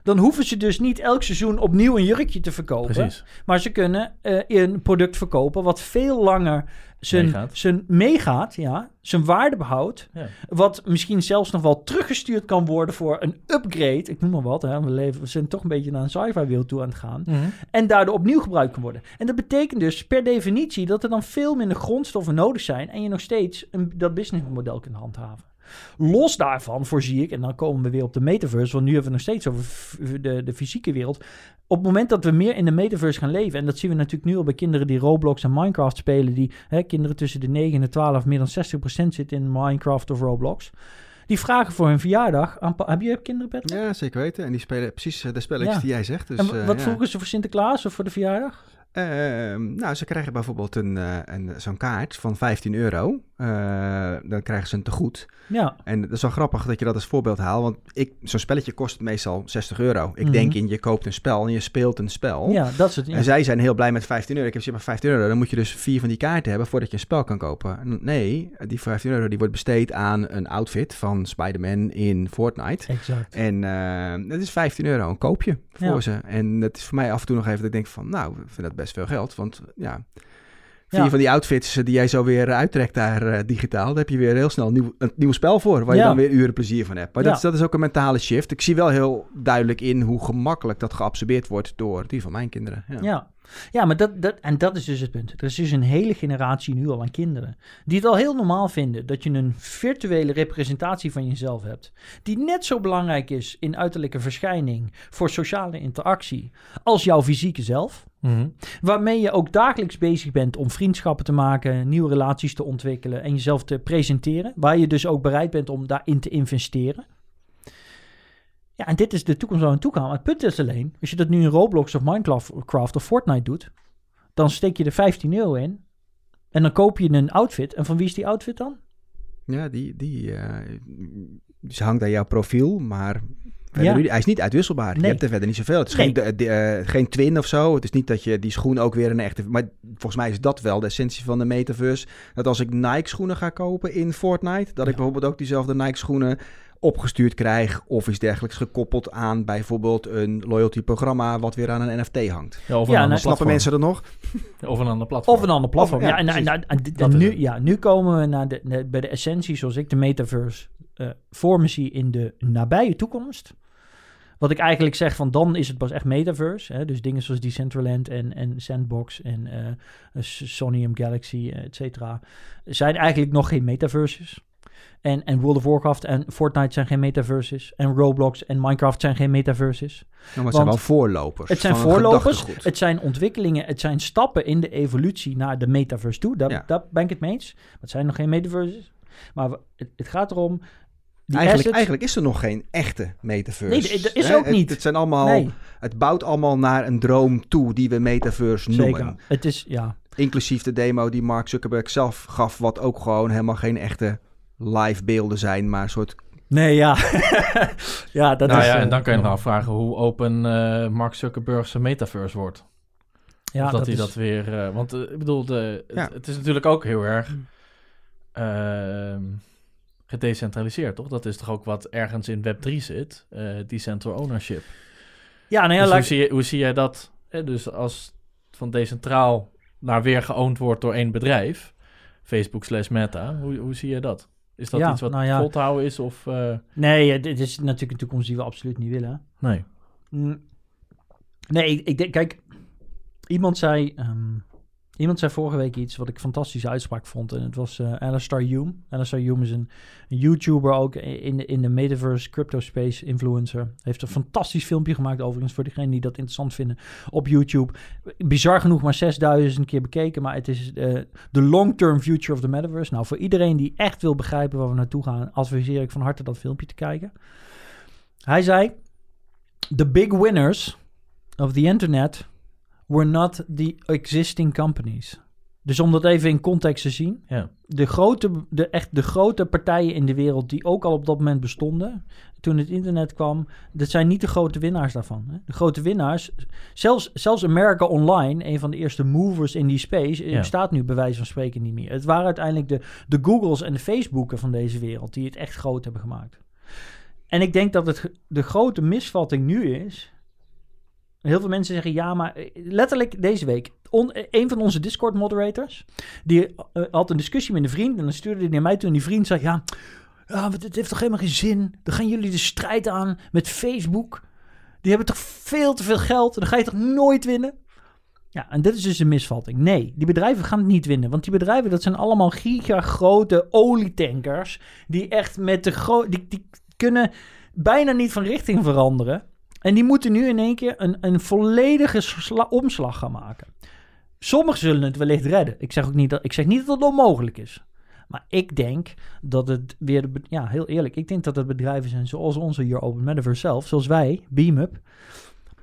Dan hoeven ze dus niet elk seizoen opnieuw een jurkje te verkopen. Precies. Maar ze kunnen eh, een product verkopen wat veel langer zijn Meegaat. zijn, meegaat, ja, zijn waarde behoudt. Ja. Wat misschien zelfs nog wel teruggestuurd kan worden voor een upgrade. Ik noem maar wat. Hè. We, leven, we zijn toch een beetje naar een sci-fi wereld toe aan het gaan. Mhm. En daardoor opnieuw gebruikt kan worden. En dat betekent dus per definitie dat er dan veel minder grondstoffen nodig zijn. En je nog steeds een, dat businessmodel kunt handhaven. Los daarvan voorzie ik, en dan komen we weer op de metaverse, want nu hebben we het nog steeds over de, de fysieke wereld. Op het moment dat we meer in de metaverse gaan leven, en dat zien we natuurlijk nu al bij kinderen die Roblox en Minecraft spelen, die hè, kinderen tussen de 9 en de 12, meer dan 60% zitten in Minecraft of Roblox. Die vragen voor hun verjaardag. Aan, heb je kinderen, Patrick? Ja, zeker weten. En die spelen precies eh, de spelletjes Ja. die jij zegt. Dus, en eh, wat ja. vroegen ze voor Sinterklaas of voor de verjaardag? Ehm, nou, ze krijgen bijvoorbeeld een, eh, een, zo'n kaart van 15 euro. Eh, dan krijgen ze een tegoed. Ja, En dat is wel grappig dat je dat als voorbeeld haalt. Want ik, zo'n spelletje kost meestal 60 euro. Ik Mhm. denk in, je koopt een spel en je speelt een spel. ja dat soort En zij zijn heel blij met 15 euro. Ik heb gezegd, maar 15 euro, dan moet je dus vier van die kaarten hebben voordat je een spel kan kopen. En Nee, die 15 euro die wordt besteed aan een outfit van Spider-Man in Fortnite. Exact. En eh dat is 15 euro, een koopje voor Ja. ze. En dat is voor mij af en toe nog even dat ik denk van, nou, ik vind dat best veel geld. Want ja, vier Ja. van die outfits eh, die jij zo weer uittrekt daar eh, digitaal, daar heb je weer heel snel een nieuw, een nieuw spel voor, waar je dan weer uren plezier van hebt. Maar dat, is, dat is ook een mentale shift. Ik zie wel heel duidelijk in hoe gemakkelijk dat geabsorbeerd wordt door die van mijn kinderen. Ja. Ja, maar dat, dat, en dat is dus het punt. Er is dus een hele generatie nu al aan kinderen die het al heel normaal vinden dat je een virtuele representatie van jezelf hebt, die net zo belangrijk is in uiterlijke verschijning voor sociale interactie als jouw fysieke zelf. Mhm. Waarmee je ook dagelijks bezig bent om vriendschappen te maken, nieuwe relaties te ontwikkelen en jezelf te presenteren. Waar je dus ook bereid bent om daarin te investeren. Ja, en dit is de toekomst waar we naartoe gaan. Maar het punt is alleen, als je dat nu in Roblox of Minecraft of Fortnite doet, dan steek je er 15 euro in. En dan koop je een outfit. En van wie is die outfit dan? Ja, die, die, eh, die hangt aan jouw profiel, maar Ja. hij is niet uitwisselbaar. Nee. Je hebt er verder niet zoveel. Het is Nee. geen, de- eh, geen twin of zo. Het is niet dat je die schoen ook weer een echte... Maar volgens mij is dat wel de essentie van de metaverse. Dat als ik Nike schoenen ga kopen in Fortnite, dat ik bijvoorbeeld ook diezelfde Nike schoenen opgestuurd krijg of iets dergelijks gekoppeld aan bijvoorbeeld een loyalty programma wat weer aan een NFT hangt. Ja, of Ja, een ander nou, Snappen platform. mensen dat nog? Of een ander platform. Of een ander platform. Of- ja, ja, en, en, nu, ja, nu komen we naar de, de- bij de essentie zoals ik de metaverse eh voor me zie in de nabije toekomst. Wat ik eigenlijk zeg van dan is het pas echt metaverse. Hè? Dus dingen zoals Decentraland en, en Sandbox en eh Sonium Galaxy, et cetera. Zijn eigenlijk nog geen metaverses. En, en World of Warcraft en Fortnite zijn geen metaverses. En Roblox en Minecraft zijn geen metaverses. Nou, maar het zijn wel voorlopers. Het zijn voorlopers, het zijn ontwikkelingen, het zijn stappen in de evolutie naar de metaverse toe. Daar, Ja. daar ben ik het mee eens. Maar het zijn nog geen metaverses. Maar het, het gaat erom, Die Eigenlijk, assets- eigenlijk is er nog geen echte metaverse. Nee, dat is Hè? ook Het- niet. Het, zijn allemaal, Nee, het bouwt allemaal naar een droom toe die we metaverse noemen. zeker. Het is, ja. Inclusief de demo die Mark Zuckerberg zelf gaf, wat ook gewoon helemaal geen echte live beelden zijn, maar een soort... Nee, ja. ja, dat nou is... ja, eh, en dan kan je nog afvragen hoe open eh, Mark Zuckerberg zijn metaverse wordt. ja, of dat, hij is- dat weer... eh, want eh, ik bedoel, de, het, Ja. het is natuurlijk ook heel erg ehm, gedecentraliseerd, toch? Dat is toch ook wat ergens in Web3 zit? eh decentral ownership. Ja, nou ja, dus laat- hoe, zie je, hoe zie jij dat? Eh, dus als van decentraal naar weer geowned wordt door één bedrijf, Facebook slash Meta, hoe, hoe zie je dat? Is dat Ja, iets wat nou ja. vol te houden is of... eh, Nee, eh, dit is natuurlijk een toekomst die we absoluut niet willen. nee. Mm. Nee, ik, ik denk, kijk, iemand zei, ehm, iemand zei vorige week iets wat ik fantastische uitspraak vond. En het was eh Alistair Hume. Alistair Hume is een, YouTuber ook in de, in de metaverse crypto space influencer. Heeft een fantastisch filmpje gemaakt overigens voor diegenen die dat interessant vinden op YouTube. Bizar genoeg maar 6000 keer bekeken, maar het is eh, de long-term future of the metaverse. Nou, voor iedereen die echt wil begrijpen waar we naartoe gaan, adviseer ik van harte dat filmpje te kijken. Hij zei, the big winners of the internet were not the existing companies. Dus om dat even in context te zien. Ja. De grote, de, echt de grote partijen in de wereld die ook al op dat moment bestonden. Toen het internet kwam. Dat zijn niet de grote winnaars daarvan. Hè. De grote winnaars. Zelfs, zelfs America Online, een van de eerste movers in die space. eh, Ja. bestaat nu bij wijze van spreken niet meer. Het waren uiteindelijk de, de Googles en de Facebooken van deze wereld. die het echt groot hebben gemaakt. En ik denk dat het, de grote misvatting nu is. Heel veel mensen zeggen ja, maar eh, letterlijk deze week. Eh, een van onze Discord moderators. die eh, had een discussie met een vriend. en dan stuurde hij naar mij toe. En die vriend zei: Ja, ja dit heeft toch helemaal geen zin. Dan gaan jullie de strijd aan met Facebook. Die hebben toch veel te veel geld. Dan ga je toch nooit winnen. Ja, en dit is dus een misvatting. Nee, die bedrijven gaan het niet winnen. Want die bedrijven, dat zijn allemaal gigagrote olietankers. Die echt met de gro die, die kunnen bijna niet van richting veranderen. En die moeten nu in één keer een, een volledige sla- omslag gaan maken. Sommigen zullen het wellicht redden. Ik zeg ook niet dat, ik zeg niet dat het onmogelijk is. Maar ik denk dat het weer, ja, heel eerlijk, ik denk dat het bedrijven zijn zoals onze hier Open Metaverse zelf, zoals wij, BeamUp,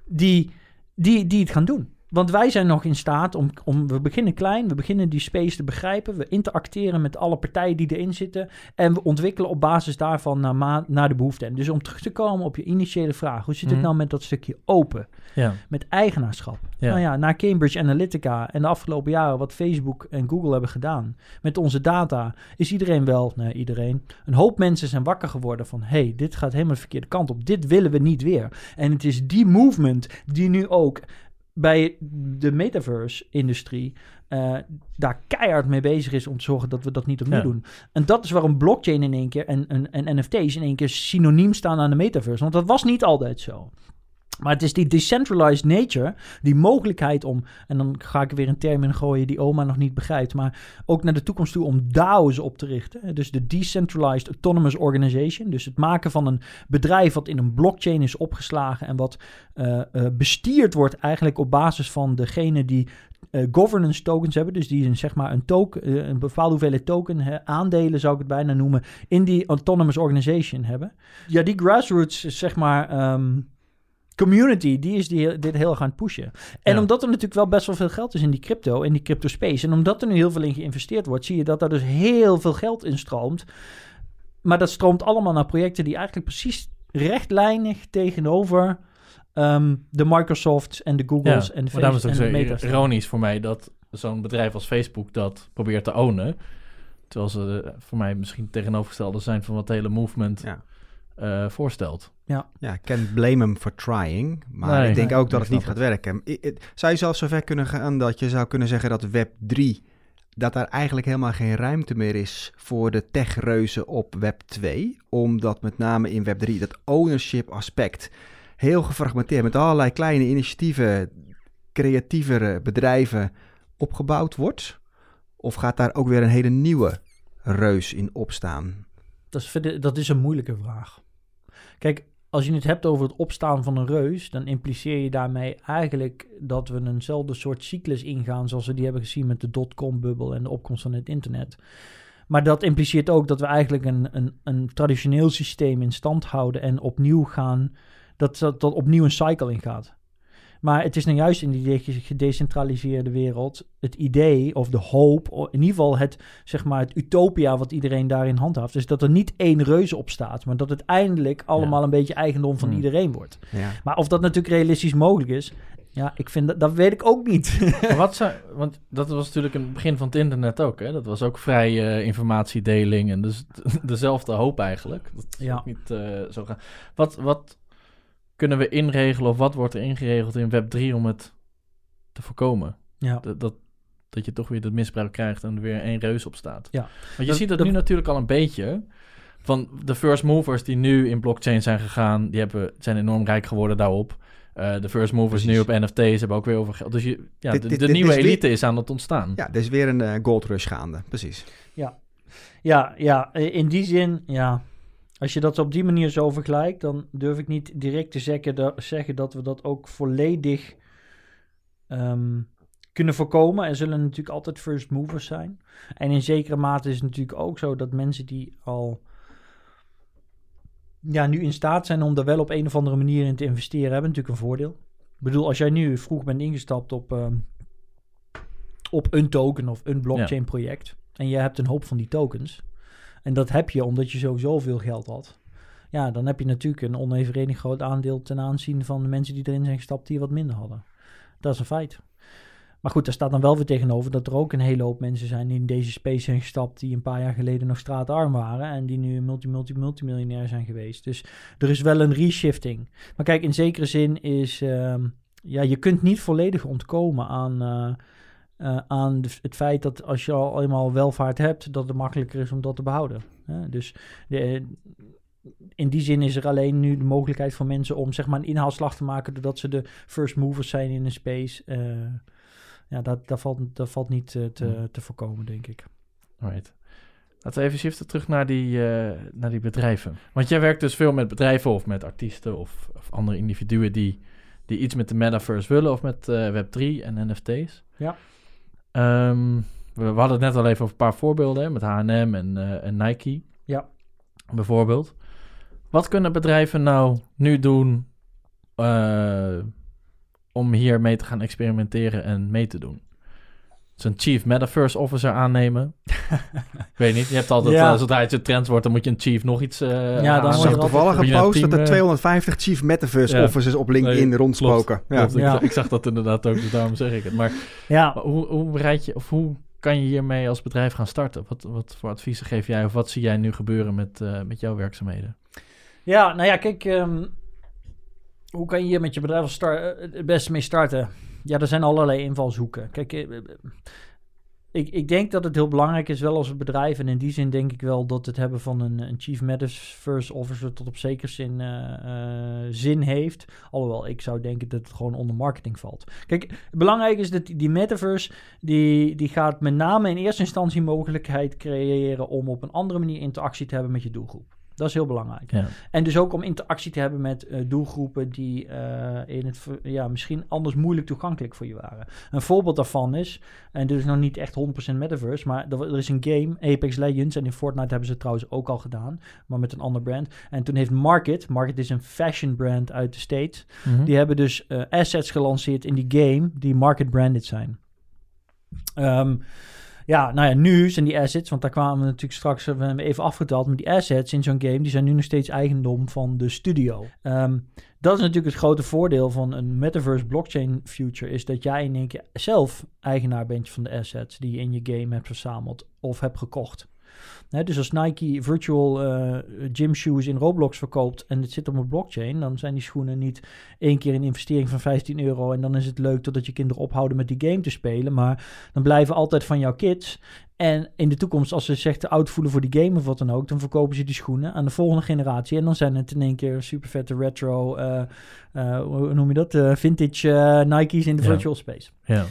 die, die, die het gaan doen. Want wij zijn nog in staat om, om, we beginnen klein, we beginnen die space te begrijpen, we interacteren met alle partijen die erin zitten en we ontwikkelen op basis daarvan naar, ma- naar de behoefte. En dus om terug te komen op je initiële vraag, hoe zit het Mhm. nou met dat stukje open? Ja. met eigenaarschap. Ja. Nou ja, na Cambridge Analytica en de afgelopen jaren wat Facebook en Google hebben gedaan met onze data, is iedereen wel, nee, iedereen, een hoop mensen zijn wakker geworden van, hey, dit gaat helemaal de verkeerde kant op. Dit willen we niet weer. En het is die movement die nu ook bij de metaverse-industrie eh, daar keihard mee bezig is om te zorgen dat we dat niet opnieuw Ja. doen. En dat is waarom blockchain in één keer en, en, en NFT's in één keer synoniem staan aan de metaverse. Want dat was niet altijd zo. Maar het is die decentralized nature, die mogelijkheid om, en dan ga ik er weer een term in gooien die oma nog niet begrijpt, maar ook naar de toekomst toe om DAO's op te richten. Dus de Decentralized Autonomous Organization. Dus het maken van een bedrijf wat in een blockchain is opgeslagen en wat eh, bestierd wordt eigenlijk op basis van degene die eh, governance tokens hebben. Dus die een, zeg maar een, token, een bepaalde hoeveelheid token, aandelen zou ik het bijna noemen, in die autonomous organization hebben. Ja, die grassroots, zeg maar, ehm, community, die is die, dit heel erg aan het pushen. En Ja. omdat er natuurlijk wel best wel veel geld is in die crypto, in die crypto space, en omdat er nu heel veel in geïnvesteerd wordt, zie je dat daar dus heel veel geld in stroomt. Maar dat stroomt allemaal naar projecten die eigenlijk precies rechtlijnig tegenover ehm, de Microsofts en de Googles Ja, en de maar daarom Facebook is het en de Meta's. ironisch voor mij dat zo'n bedrijf als Facebook dat probeert te ownen. Terwijl ze eh, voor mij misschien tegenovergestelde zijn van wat de hele movement Ja. Eh, voorstelt. Ja, ik can blame him for trying. Maar Nee, ik denk nee, ook dat het niet gaat werken. I- i- Zou je zelfs zover kunnen gaan dat je zou kunnen zeggen dat Web 3... dat daar eigenlijk helemaal geen ruimte meer is voor de techreuzen op Web 2. Omdat met name in Web 3 dat ownership aspect heel gefragmenteerd... met allerlei kleine initiatieven, creatievere bedrijven opgebouwd wordt? Of gaat daar ook weer een hele nieuwe reus in opstaan? Dat is, dat is een moeilijke vraag. Kijk, als je het hebt over het opstaan van een reus, dan impliceer je daarmee eigenlijk dat we eenzelfde soort cyclus ingaan zoals we die hebben gezien met de dotcom-bubbel en de opkomst van het internet. Maar dat impliceert ook dat we eigenlijk een, een, een traditioneel systeem in stand houden en opnieuw gaan, dat, dat, dat opnieuw een cycle ingaat. Maar het is nou juist in die gedecentraliseerde wereld het idee of de hoop, in ieder geval het, zeg maar, het utopia wat iedereen daarin handhaaft. Dus dat er niet één reuze op staat, maar dat het eindelijk allemaal een beetje eigendom van Hmm. iedereen wordt. Ja. Maar of dat natuurlijk realistisch mogelijk is, ja, ik vind dat, dat weet ik ook niet. Maar wat zou, want dat was natuurlijk in het begin van het internet ook, hè? Dat was ook vrij eh, informatiedeling en dus dezelfde hoop eigenlijk. Dat is Ja. niet eh, zo gaan. Wat, wat kunnen we inregelen of wat wordt er ingeregeld in Web 3 om het te voorkomen? ja. Dat, dat, dat je toch weer dat misbruik krijgt en er weer één reus op staat. Ja. Want je Dat- ziet dat, dat- nu natuurlijk al een beetje. Van de first movers die nu in blockchain zijn gegaan, die hebben, zijn enorm rijk geworden daarop. Eh, de first movers Precies. nu op NFT's hebben ook weer over geld. Dus je, ja, Dit- de, dit- de dit nieuwe is weer- elite is aan het ontstaan. ja, er is weer een eh, gold rush gaande. Precies. Ja, ja, eh, in die zin, ja. Als je dat op die manier zo vergelijkt, dan durf ik niet direct te zeggen, dat, zeggen dat we dat ook volledig ehm, kunnen voorkomen. Er zullen natuurlijk altijd first movers zijn. En in zekere mate is het natuurlijk ook zo dat mensen die al ja, nu in staat zijn om er wel op een of andere manier in te investeren, hebben natuurlijk een voordeel. Ik bedoel, als jij nu vroeg bent ingestapt op, ehm, op een token of een blockchain project en je hebt een hoop van die tokens, en dat heb je omdat je sowieso veel geld had, ja, dan heb je natuurlijk een onevenredig groot aandeel ten aanzien van de mensen die erin zijn gestapt die wat minder hadden. Dat is een feit. Maar goed, daar staat dan wel weer tegenover dat er ook een hele hoop mensen zijn die in deze space zijn gestapt die een paar jaar geleden nog straatarm waren en die nu multi, multi, multimiljonair zijn geweest. Dus er is wel een reshifting. Maar kijk, in zekere zin is, ehm, ja, je kunt niet volledig ontkomen aan, eh, eh, aan de- het feit dat als je al eenmaal welvaart hebt, dat het makkelijker is om dat te behouden. Hè? Dus de, in die zin is er alleen nu de mogelijkheid voor mensen om zeg maar een inhaalslag te maken doordat ze de first movers zijn in een space. Eh, ja, dat, dat, valt, dat valt niet eh, te, Hmm. te voorkomen, denk ik. Right. Laten we even shiften terug naar die, eh, naar die bedrijven. Want jij werkt dus veel met bedrijven of met artiesten of, of andere individuen die, die iets met de metaverse willen of met eh, Web3 en NFT's. Ja. Ehm, we, we hadden het net al even over een paar voorbeelden hè, met H&M en, eh, en Nike. Ja. Bijvoorbeeld. Wat kunnen bedrijven nou nu doen eh, om hiermee te gaan experimenteren en mee te doen? Zo'n chief metaverse officer aannemen. Ik weet niet, je hebt altijd, Ja. eh, zodra het een trend wordt, dan moet je een chief nog iets eh dan je zag er altijd- toevallig een je een post dat er eh, 250 Chief Metaverse Ja. officers op LinkedIn Nee, rondspoken. Ja. Klopt, ik, Ja. zag- ik zag dat inderdaad ook, dus daarom zeg ik het. Maar Ja, maar hoe, hoe bereid je, of hoe kan je hiermee als bedrijf gaan starten? Wat, wat voor adviezen geef jij of wat zie jij nu gebeuren met, eh, met jouw werkzaamheden? Ja, nou ja, kijk, ehm, hoe kan je hier met je bedrijf als star- eh, het beste mee starten? Ja, er zijn allerlei invalshoeken. Kijk, eh, eh, ik, ik denk dat het heel belangrijk is, wel als bedrijf, en in die zin denk ik wel dat het hebben van een, een Chief Metaverse Officer tot op zekere zin eh, zin heeft. Alhoewel, ik zou denken dat het gewoon onder marketing valt. Kijk, belangrijk is dat die Metaverse, die, die gaat met name in eerste instantie mogelijkheid creëren om op een andere manier interactie te hebben met je doelgroep. Dat is heel belangrijk. Ja. En dus ook om interactie te hebben met eh, doelgroepen die eh, in het ja, misschien anders moeilijk toegankelijk voor je waren. Een voorbeeld daarvan is, en dit is nog niet echt 100% metaverse, maar er, er is een game, Apex Legends, en in Fortnite hebben ze het trouwens ook al gedaan, maar met een ander brand. En toen heeft Market, Market is een fashion brand uit de States, Mhm. die hebben dus eh, assets gelanceerd in die game die market branded zijn. Ehm, ja, nou ja, nu zijn die assets, want daar kwamen we natuurlijk straks we hebben even afgeteld, maar die assets in zo'n game, die zijn nu nog steeds eigendom van de studio. Ehm, dat is natuurlijk het grote voordeel van een metaverse blockchain future, is dat jij in één keer zelf eigenaar bent van de assets die je in je game hebt verzameld of hebt gekocht. Dus als Nike virtual eh, gym shoes in Roblox verkoopt en het zit op een blockchain, dan zijn die schoenen niet één keer een investering van 15 euro en dan is het leuk totdat je kinderen ophouden met die game te spelen, maar dan blijven altijd van jouw kids. En in de toekomst, als ze zich te oud voelen voor die game of wat dan ook, dan verkopen ze die schoenen aan de volgende generatie. En dan zijn het in één keer super vette retro, eh, eh, hoe noem je dat? Vintage Nike's in de Ja. virtual space. Ja.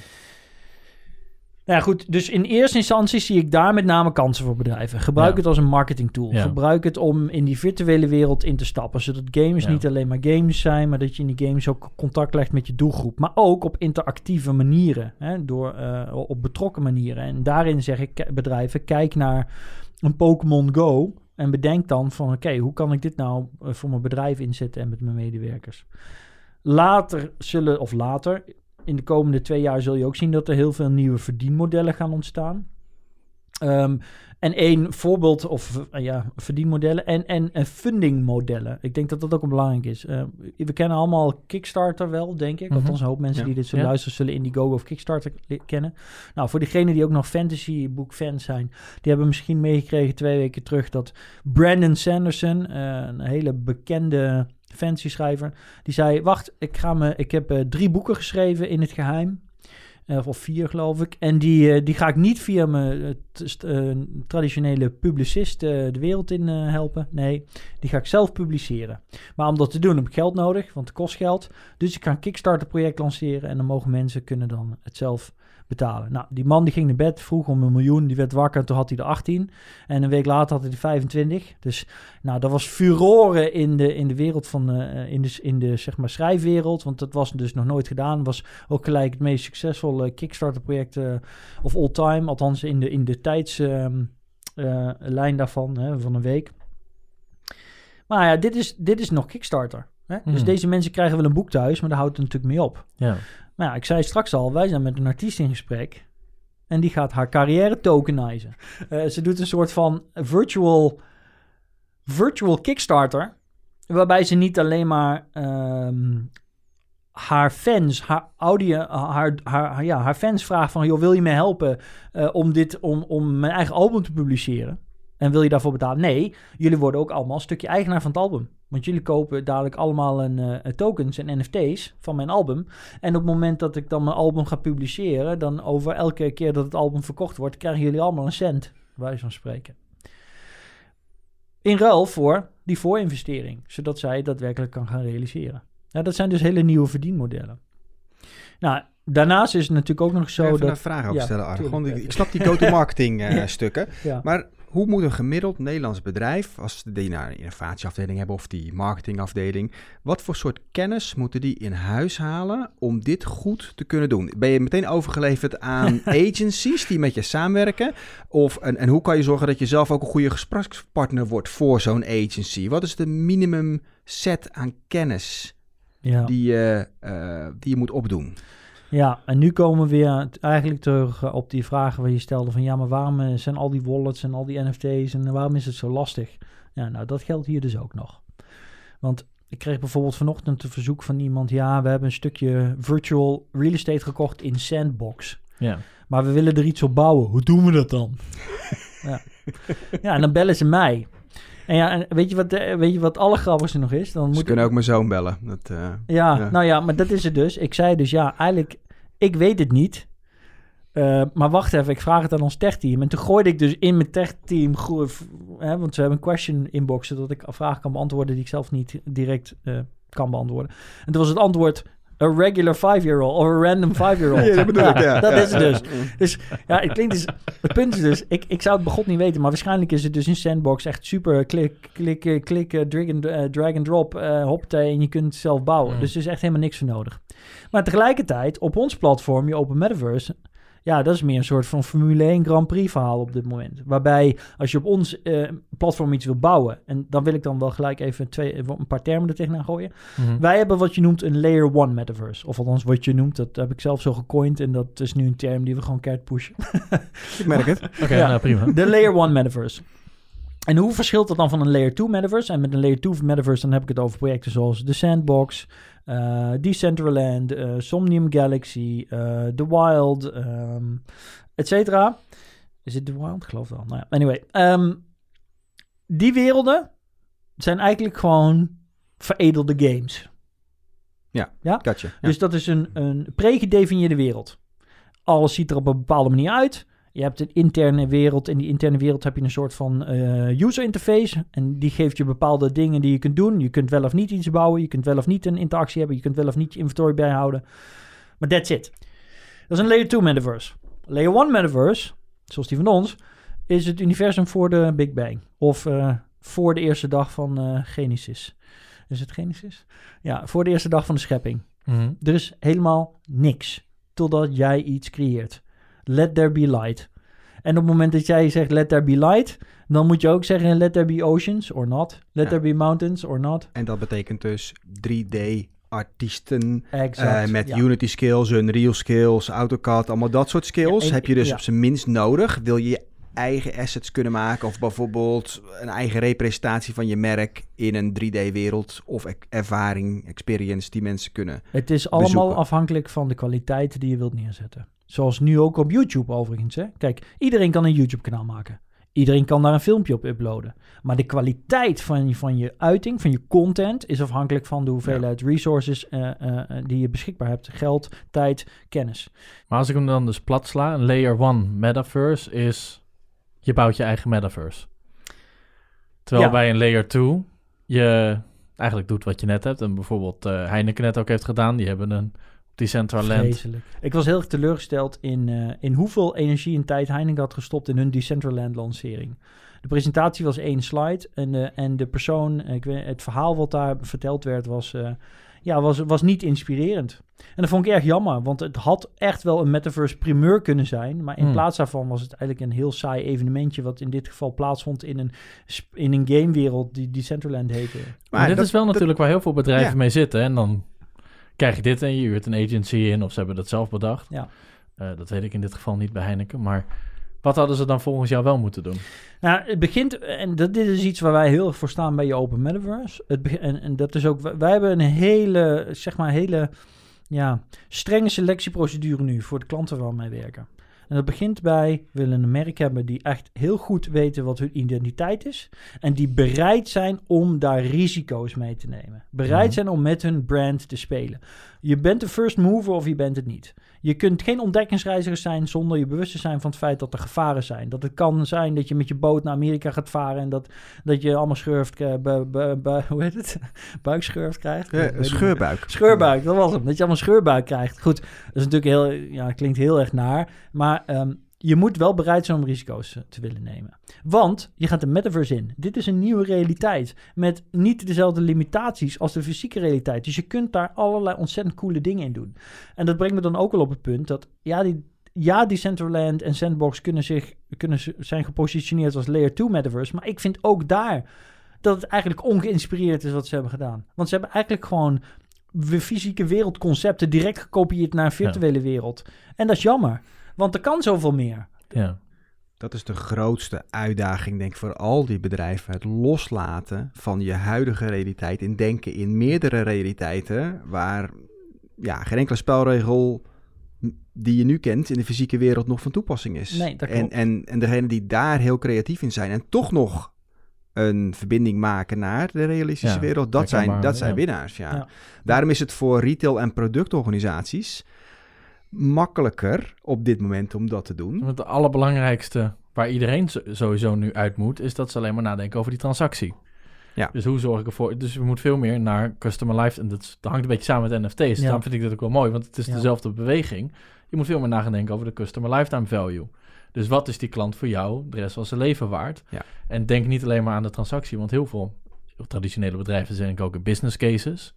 Nou ja, goed. Dus in eerste instantie zie ik daar met name kansen voor bedrijven. Gebruik Ja. het als een marketing tool. Ja. Gebruik het om in die virtuele wereld in te stappen. Zodat games niet alleen maar games zijn, maar dat je in die games ook contact legt met je doelgroep. Maar ook op interactieve manieren. Hè, door, eh, op betrokken manieren. En daarin zeg ik bedrijven, kijk naar een Pokémon Go. En bedenk dan van, oké, hoe kan ik dit nou eh, voor mijn bedrijf inzetten en met mijn medewerkers? Later zullen, of later, in de komende twee jaar zul je ook zien dat er heel veel nieuwe verdienmodellen gaan ontstaan. Ehm, en één voorbeeld, of eh, ja, verdienmodellen en, en, en fundingmodellen. Ik denk dat dat ook een belangrijk is. Eh, we kennen allemaal Kickstarter wel, denk ik. Mhm. Althans, een hoop mensen Ja. Ja. dit zullen luisteren, zullen Indiegogo of Kickstarter kennen. Nou, voor diegenen die ook nog fantasy book fans zijn, die hebben misschien meegekregen twee weken terug dat Brandon Sanderson, eh, een hele bekende fantasy schrijver, die zei: Wacht, ik, ga me, ik heb eh, drie boeken geschreven in het geheim. Eh, of vier, geloof ik. En die, eh, die ga ik niet via mijn traditionele publicist de wereld in helpen. Nee, die ga ik zelf publiceren. Maar om dat te doen heb ik geld nodig, want het kost geld. Dus ik ga een Kickstarter-project lanceren en dan mogen mensen kunnen dan het zelf betalen. Nou, die man die ging naar bed, vroeg om een miljoen, die werd wakker en toen had hij er 18. En een week later had hij er 25. Dus nou, dat was furoren in de, in de wereld van, eh, in de, in de zeg maar schrijfwereld, want dat was dus nog nooit gedaan. Was ook gelijk het meest succesvolle Kickstarter-project eh, of all time, althans in de, in de tijdslijn daarvan, hè, van een week. Maar ja, dit is, dit is nog Kickstarter. Hè? Dus Mhm. deze mensen krijgen wel een boek thuis, maar daar houdt het natuurlijk mee op. Ja. Nou ja, ik zei straks al, wij zijn met een artiest in gesprek. En die gaat haar carrière tokenizen. Eh, ze doet een soort van virtual, virtual Kickstarter. Waarbij ze niet alleen maar ehm, haar fans, haar audio, haar, haar, ja, haar fans vraagt van... joh, wil je me helpen eh, om, dit, om, om mijn eigen album te publiceren? En wil je daarvoor betalen? Nee, jullie worden ook allemaal een stukje eigenaar van het album. Want jullie kopen dadelijk allemaal een, eh, tokens en NFT's van mijn album. En op het moment dat ik dan mijn album ga publiceren... dan over elke keer dat het album verkocht wordt... krijgen jullie allemaal een cent, wijze van spreken. In ruil voor die voorinvestering. Zodat zij daadwerkelijk kan gaan realiseren. Nou, dat zijn dus hele nieuwe verdienmodellen. Nou, daarnaast is het natuurlijk ook nog zo Even dat... een vraag Ja, stellen, Gewoon, ik- snap die go-to-marketing eh, Ja. stukken. Ja. Maar hoe moet een gemiddeld Nederlands bedrijf, als die nou een innovatieafdeling hebben of die marketingafdeling, wat voor soort kennis moeten die in huis halen om dit goed te kunnen doen? Ben je meteen overgeleverd aan agencies die met je samenwerken? Of, en, en hoe kan je zorgen dat je zelf ook een goede gesprekspartner wordt voor zo'n agency? Wat is de minimum set aan kennis ja. die, je, eh, die je moet opdoen? Ja, en nu komen we weer eigenlijk terug eh, op die vragen waar je stelde van ja, maar waarom eh, zijn al die wallets en al die NFT's en waarom is het zo lastig? Ja, nou dat geldt hier dus ook nog. Want ik kreeg bijvoorbeeld vanochtend een verzoek van iemand, ja, we hebben een stukje virtual real estate gekocht in Sandbox. Ja. Maar we willen er iets op bouwen. Hoe doen we dat dan? ja. ja, en dan bellen ze mij. En ja, en weet je wat, weet je wat allergrappigste nog is? Dan Ze moet kunnen ook mijn zoon bellen. Dat, eh, ja, Ja. nou ja, maar dat is het dus. Ik zei dus, ja, eigenlijk, ik weet het niet. Eh, maar wacht even, ik vraag het aan ons techteam. En toen gooide ik dus in mijn techteam, hè, want ze hebben een question inbox, zodat ik vragen kan beantwoorden die ik zelf niet direct eh, kan beantwoorden. En toen was het antwoord, a regular five-year-old of a random five-year-old. Ja, dat bedoel ik, ja. Dat Ja, is het dus. Dus ja, het klinkt dus, het punt is dus, ik, ik zou het begot niet weten, maar waarschijnlijk is het dus in Sandbox echt super klik, klik, eh, klik, drag and, eh, drag and drop, hoppatee, en je kunt het zelf bouwen. Mm. Dus er is echt helemaal niks voor nodig. Maar tegelijkertijd, op ons platform, je Open Metaverse, ja, dat is meer een soort van Formule 1 Grand Prix verhaal op dit moment. Waarbij als je op ons eh, platform iets wil bouwen, en dan wil ik dan wel gelijk even twee, een paar termen er tegenaan gooien. Mhm. Wij hebben wat je noemt een layer 1 metaverse. Of althans wat je noemt, dat heb ik zelf zo gecoind. En dat is nu een term die we gewoon keihard pushen. Ik merk het. Oké, Ja. nou prima. De layer 1 metaverse. En hoe verschilt dat dan van een layer 2 metaverse? En met een layer 2 metaverse dan heb ik het over projecten zoals The Sandbox, eh Decentraland, eh, Somnium Galaxy, eh The Wild, ehm et cetera. Is het The Wild? Ik geloof wel. Nou ja, anyway. ehm, die werelden zijn eigenlijk gewoon veredelde games. Gotcha. Ja. Dus dat is een, een pre-gedefinieerde wereld. Alles ziet er op een bepaalde manier uit. Je hebt een interne wereld. In die interne wereld heb je een soort van eh, user interface. En die geeft je bepaalde dingen die je kunt doen. Je kunt wel of niet iets bouwen. Je kunt wel of niet een interactie hebben. Je kunt wel of niet je inventory bijhouden. Maar that's it. Dat is een layer 2 metaverse. Layer 1 metaverse, zoals die van ons, is het universum voor de Big Bang. Of eh, voor de eerste dag van eh, Genesis. Is het Genesis? Ja, voor de eerste dag van de schepping. Mhm. Er is helemaal niks totdat jij iets creëert. Let there be light. En op het moment dat jij zegt let there be light, dan moet je ook zeggen let there be oceans or not. Let Ja. there be mountains or not. En dat betekent dus 3D-artiesten Exact. eh, met ja. Unity skills, Unreal skills, AutoCAD, allemaal dat soort skills. Ja, ik- heb je dus op zijn minst nodig. Wil je je eigen assets kunnen maken of bijvoorbeeld een eigen representatie van je merk in een 3D-wereld of e- ervaring, experience die mensen kunnen. Het is allemaal bezoeken. afhankelijk van de kwaliteit die je wilt neerzetten. Zoals nu ook op YouTube overigens. Hè? Kijk, iedereen kan een YouTube-kanaal maken. Iedereen kan daar een filmpje op uploaden. Maar de kwaliteit van je, van je uiting, van je content, is afhankelijk van de hoeveelheid resources eh, eh, eh, die je beschikbaar hebt. Geld, tijd, kennis. Maar als ik hem dan dus plat sla, een layer 1 metaverse is, je bouwt je eigen metaverse. Terwijl Ja. bij een layer 2 je eigenlijk doet wat je net hebt. En bijvoorbeeld eh, Heineken net ook heeft gedaan. Die hebben een Decentraland. Vreselijk. Ik was heel erg teleurgesteld in, eh, in hoeveel energie en tijd Heineken had gestopt in hun Decentraland lancering. De presentatie was één slide en de, en de persoon, eh, ik weet, het verhaal wat daar verteld werd, was, ja, was, was niet inspirerend. En dat vond ik erg jammer, want het had echt wel een metaverse primeur kunnen zijn. Maar in Hmm. plaats daarvan was het eigenlijk een heel saai evenementje, wat in dit geval plaatsvond in een, sp- in een gamewereld die Decentraland heette. Maar, dit dat- is wel dat- natuurlijk waar heel veel bedrijven Ja. mee zitten. En dan krijg je dit en je huurt een agency in of ze hebben dat zelf bedacht. Ja. Eh, dat weet ik in dit geval niet bij Heineken. Maar wat hadden ze dan volgens jou wel moeten doen? Nou, het begint, en dat, dit is iets waar wij heel erg voor staan bij je Open Metaverse. Het en, en dat is ook, wij- wij hebben een hele, zeg maar, hele ja, strenge selectieprocedure nu voor de klanten waar we mee werken. En dat begint bij, we willen een merk hebben die echt heel goed weten wat hun identiteit is. En die bereid zijn om daar risico's mee te nemen. Bereid Mhm. zijn om met hun brand te spelen. Je bent de first mover of je bent het niet. Je kunt geen ontdekkingsreiziger zijn zonder je bewust te zijn van het feit dat er gevaren zijn. Dat het kan zijn dat je met je boot naar Amerika gaat varen en dat, dat je allemaal schurft, eh, bu- bu- bu- hoe heet het? buikschurft krijgt. Ja, scheurbuik. Scheurbuik, dat was hem. Dat je allemaal scheurbuik krijgt. Goed, dat is natuurlijk heel, ja, klinkt heel erg naar. Maar ehm, je moet wel bereid zijn om risico's eh, te willen nemen. Want je gaat de metaverse in. Dit is een nieuwe realiteit. Met niet dezelfde limitaties als de fysieke realiteit. Dus je kunt daar allerlei ontzettend coole dingen in doen. En dat brengt me dan ook wel op het punt dat, ja, die, ja, Decentraland en Sandbox kunnen, zich, kunnen zijn gepositioneerd als Layer 2 metaverse. Maar ik vind ook daar dat het eigenlijk ongeïnspireerd is wat ze hebben gedaan. Want ze hebben eigenlijk gewoon fysieke wereldconcepten direct gekopieerd naar een virtuele wereld. En dat is jammer, want er kan zoveel meer. Ja. Dat is de grootste uitdaging, denk ik, voor al die bedrijven. Het loslaten van je huidige realiteit en denken in meerdere realiteiten, waar ja, geen enkele spelregel die je nu kent in de fysieke wereld nog van toepassing is. Nee, dat en, klopt. en, en degenen die daar heel creatief in zijn en toch nog een verbinding maken naar de realistische Ja, wereld, dat zijn, dat zijn ja. winnaars. Ja. Ja. Daarom is het voor retail- en productorganisaties makkelijker op dit moment om dat te doen. Want het allerbelangrijkste waar iedereen sowieso nu uit moet, is dat ze alleen maar nadenken over die transactie. Ja. Dus hoe zorg ik ervoor? Dus we moeten veel meer naar customer life. En dat, hangt een beetje samen met NFT's. Ja. Daarom vind ik dat ook wel mooi, want het is Ja. dezelfde beweging. Je moet veel meer na gaan denken over de customer lifetime value. Dus wat is die klant voor jou de rest van zijn leven waard? Ja. En denk niet alleen maar aan de transactie, want heel veel traditionele bedrijven zijn ook in business cases.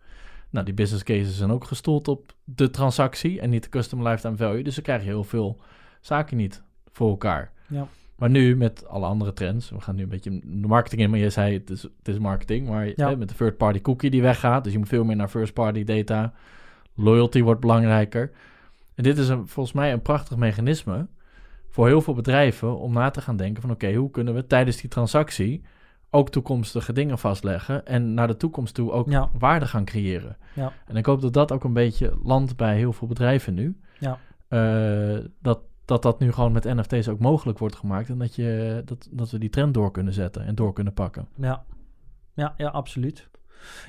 Nou, die business cases zijn ook gestoeld op de transactie en niet de customer lifetime value. Dus dan krijg je heel veel zaken niet voor elkaar. Ja. Maar nu met alle andere trends, we gaan nu een beetje de marketing in, maar je zei het is, het is marketing, maar Ja. hè, met de third party cookie die weggaat, dus je moet veel meer naar first party data. Loyalty wordt belangrijker. En dit is een, volgens mij een prachtig mechanisme voor heel veel bedrijven om na te gaan denken van oké, hoe kunnen we tijdens die transactie ook toekomstige dingen vastleggen en naar de toekomst toe ook Ja. waarde gaan creëren. Ja. En ik hoop dat dat ook een beetje landt bij heel veel bedrijven nu. Ja. Eh, dat, dat dat nu gewoon met NFT's ook mogelijk wordt gemaakt en dat, je, dat, dat we die trend door kunnen zetten en door kunnen pakken. Ja, ja, ja absoluut.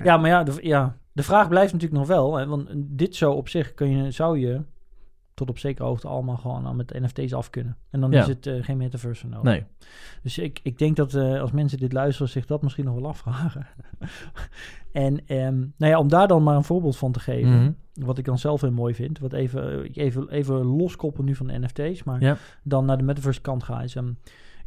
Ja, maar ja de, ja, de vraag blijft natuurlijk nog wel. Hè, want dit zo op zich kun je, zou je tot op zekere hoogte allemaal gewoon al met NFT's af kunnen. En dan Ja. is het eh, geen metaverse nodig. Nee, Dus ik, ik denk dat eh, als mensen dit luisteren zich dat misschien nog wel afvragen. en ehm, nou ja, om daar dan maar een voorbeeld van te geven. Mhm. Wat ik dan zelf heel mooi vind. Wat even, ik even, even loskoppel nu van de NFT's. Maar Ja. dan naar de metaverse kant ga. Is, ik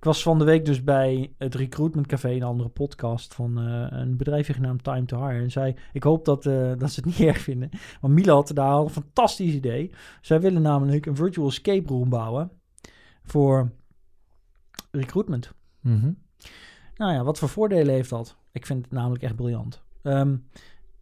was van de week dus bij het Recruitment Café, een andere podcast van eh, een bedrijfje genaamd Time to Hire. En zei, ik hoop dat, eh, dat ze het niet erg vinden. Maar Milan had daar al een fantastisch idee. Zij willen namelijk een virtual escape room bouwen voor recruitment. Mhm. Nou ja, wat voor voordelen heeft dat? Ik vind het namelijk echt briljant. Ehm,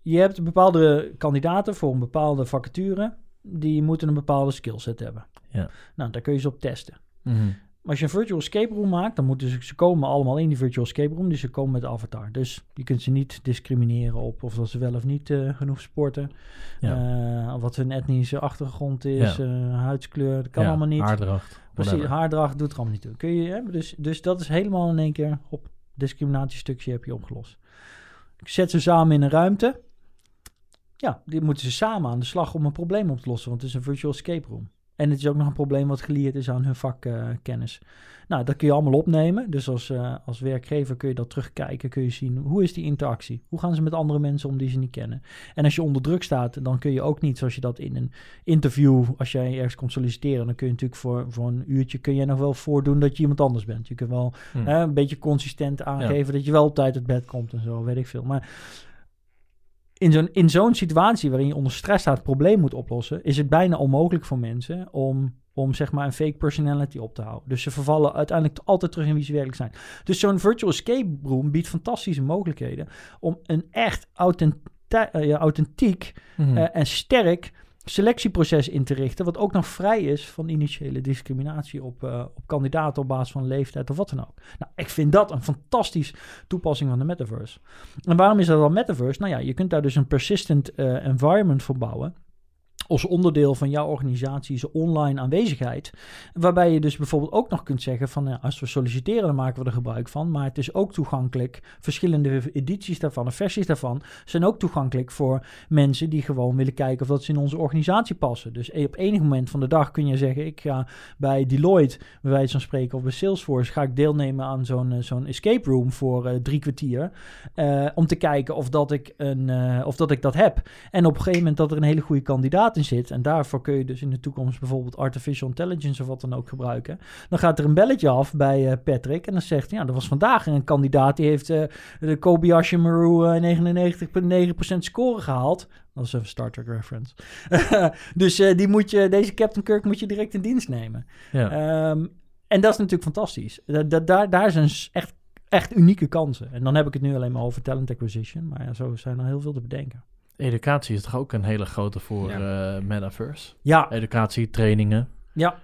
je hebt bepaalde kandidaten voor een bepaalde vacature. Die moeten een bepaalde skillset hebben. Ja. Nou, daar kun je ze op testen. Mhm. Maar als je een virtual escape room maakt, dan moeten ze, ze komen allemaal in die virtual escape room. Dus ze komen met de avatar. Dus je kunt ze niet discrimineren op of dat ze wel of niet eh, genoeg sporten. Ja. Eh, wat hun etnische achtergrond is, Ja. eh, huidskleur. Dat kan Ja, allemaal niet. Haardracht. Precies, whatever. haardracht doet er allemaal niet toe. Kun je, hè? Dus, dus dat is helemaal in één keer op discriminatiestukje heb je opgelost. Ik zet ze samen in een ruimte. Ja, die moeten ze samen aan de slag om een probleem op te lossen, want het is een virtual escape room. En het is ook nog een probleem wat geleerd is aan hun vakkennis. nou, dat kun je allemaal opnemen. Dus als, eh, als werkgever kun je dat terugkijken. Kun je zien, hoe is die interactie? Hoe gaan ze met andere mensen om die ze niet kennen? En als je onder druk staat, dan kun je ook niet, zoals je dat in een interview, als jij ergens komt solliciteren, dan kun je natuurlijk voor, voor een uurtje, kun je nog wel voordoen dat je iemand anders bent. Je kunt wel Hm. hè, een beetje consistent aangeven dat je wel op tijd uit bed komt en zo, weet ik veel. Maar in zo'n, in zo'n situatie waarin je onder stress staat, het probleem moet oplossen, is het bijna onmogelijk voor mensen om, om zeg maar een fake personality op te houden. Dus ze vervallen uiteindelijk altijd terug in wie ze werkelijk zijn. Dus zo'n virtual escape room biedt fantastische mogelijkheden om een echt eh, ja, authentiek Mhm. eh, en sterk selectieproces in te richten, wat ook nog vrij is van initiële discriminatie op, eh, op kandidaten op basis van leeftijd of wat dan ook. Nou, ik vind dat een fantastisch toepassing van de metaverse. En waarom is dat dan metaverse? Nou ja, je kunt daar dus een persistent eh, environment voor bouwen. Als onderdeel van jouw organisatie online aanwezigheid. Waarbij je dus bijvoorbeeld ook nog kunt zeggen van ja, als we solliciteren, dan maken we er gebruik van. Maar het is ook toegankelijk. Verschillende edities daarvan en versies daarvan zijn ook toegankelijk voor mensen die gewoon willen kijken of dat ze in onze organisatie passen. Dus op enig moment van de dag kun je zeggen: ik ga bij Deloitte, bij wijze van spreken, of bij Salesforce, ga ik deelnemen aan zo'n eh, zo'n escape room voor eh, drie kwartier. eh, om te kijken of dat, ik een, eh, of dat ik dat heb. En op een gegeven moment dat er een hele goede kandidaat in zit. En daarvoor kun je dus in de toekomst bijvoorbeeld artificial intelligence of wat dan ook gebruiken. Dan gaat er een belletje af bij eh, Patrick. En dan zegt hij, ja, er was vandaag een kandidaat die heeft eh, de Kobayashi Maru eh, 99,9% score gehaald. Dat is een Star Trek reference. dus eh, die moet je, deze Captain Kirk moet je direct in dienst nemen. ja. Ehm, en dat is natuurlijk fantastisch. Da- da- daar, daar zijn echt, echt unieke kansen. En dan heb ik het nu alleen maar over talent acquisition. Maar ja, zo zijn er heel veel te bedenken. Educatie is toch ook een hele grote voor eh, metaverse? Ja, Educatie, trainingen. ja.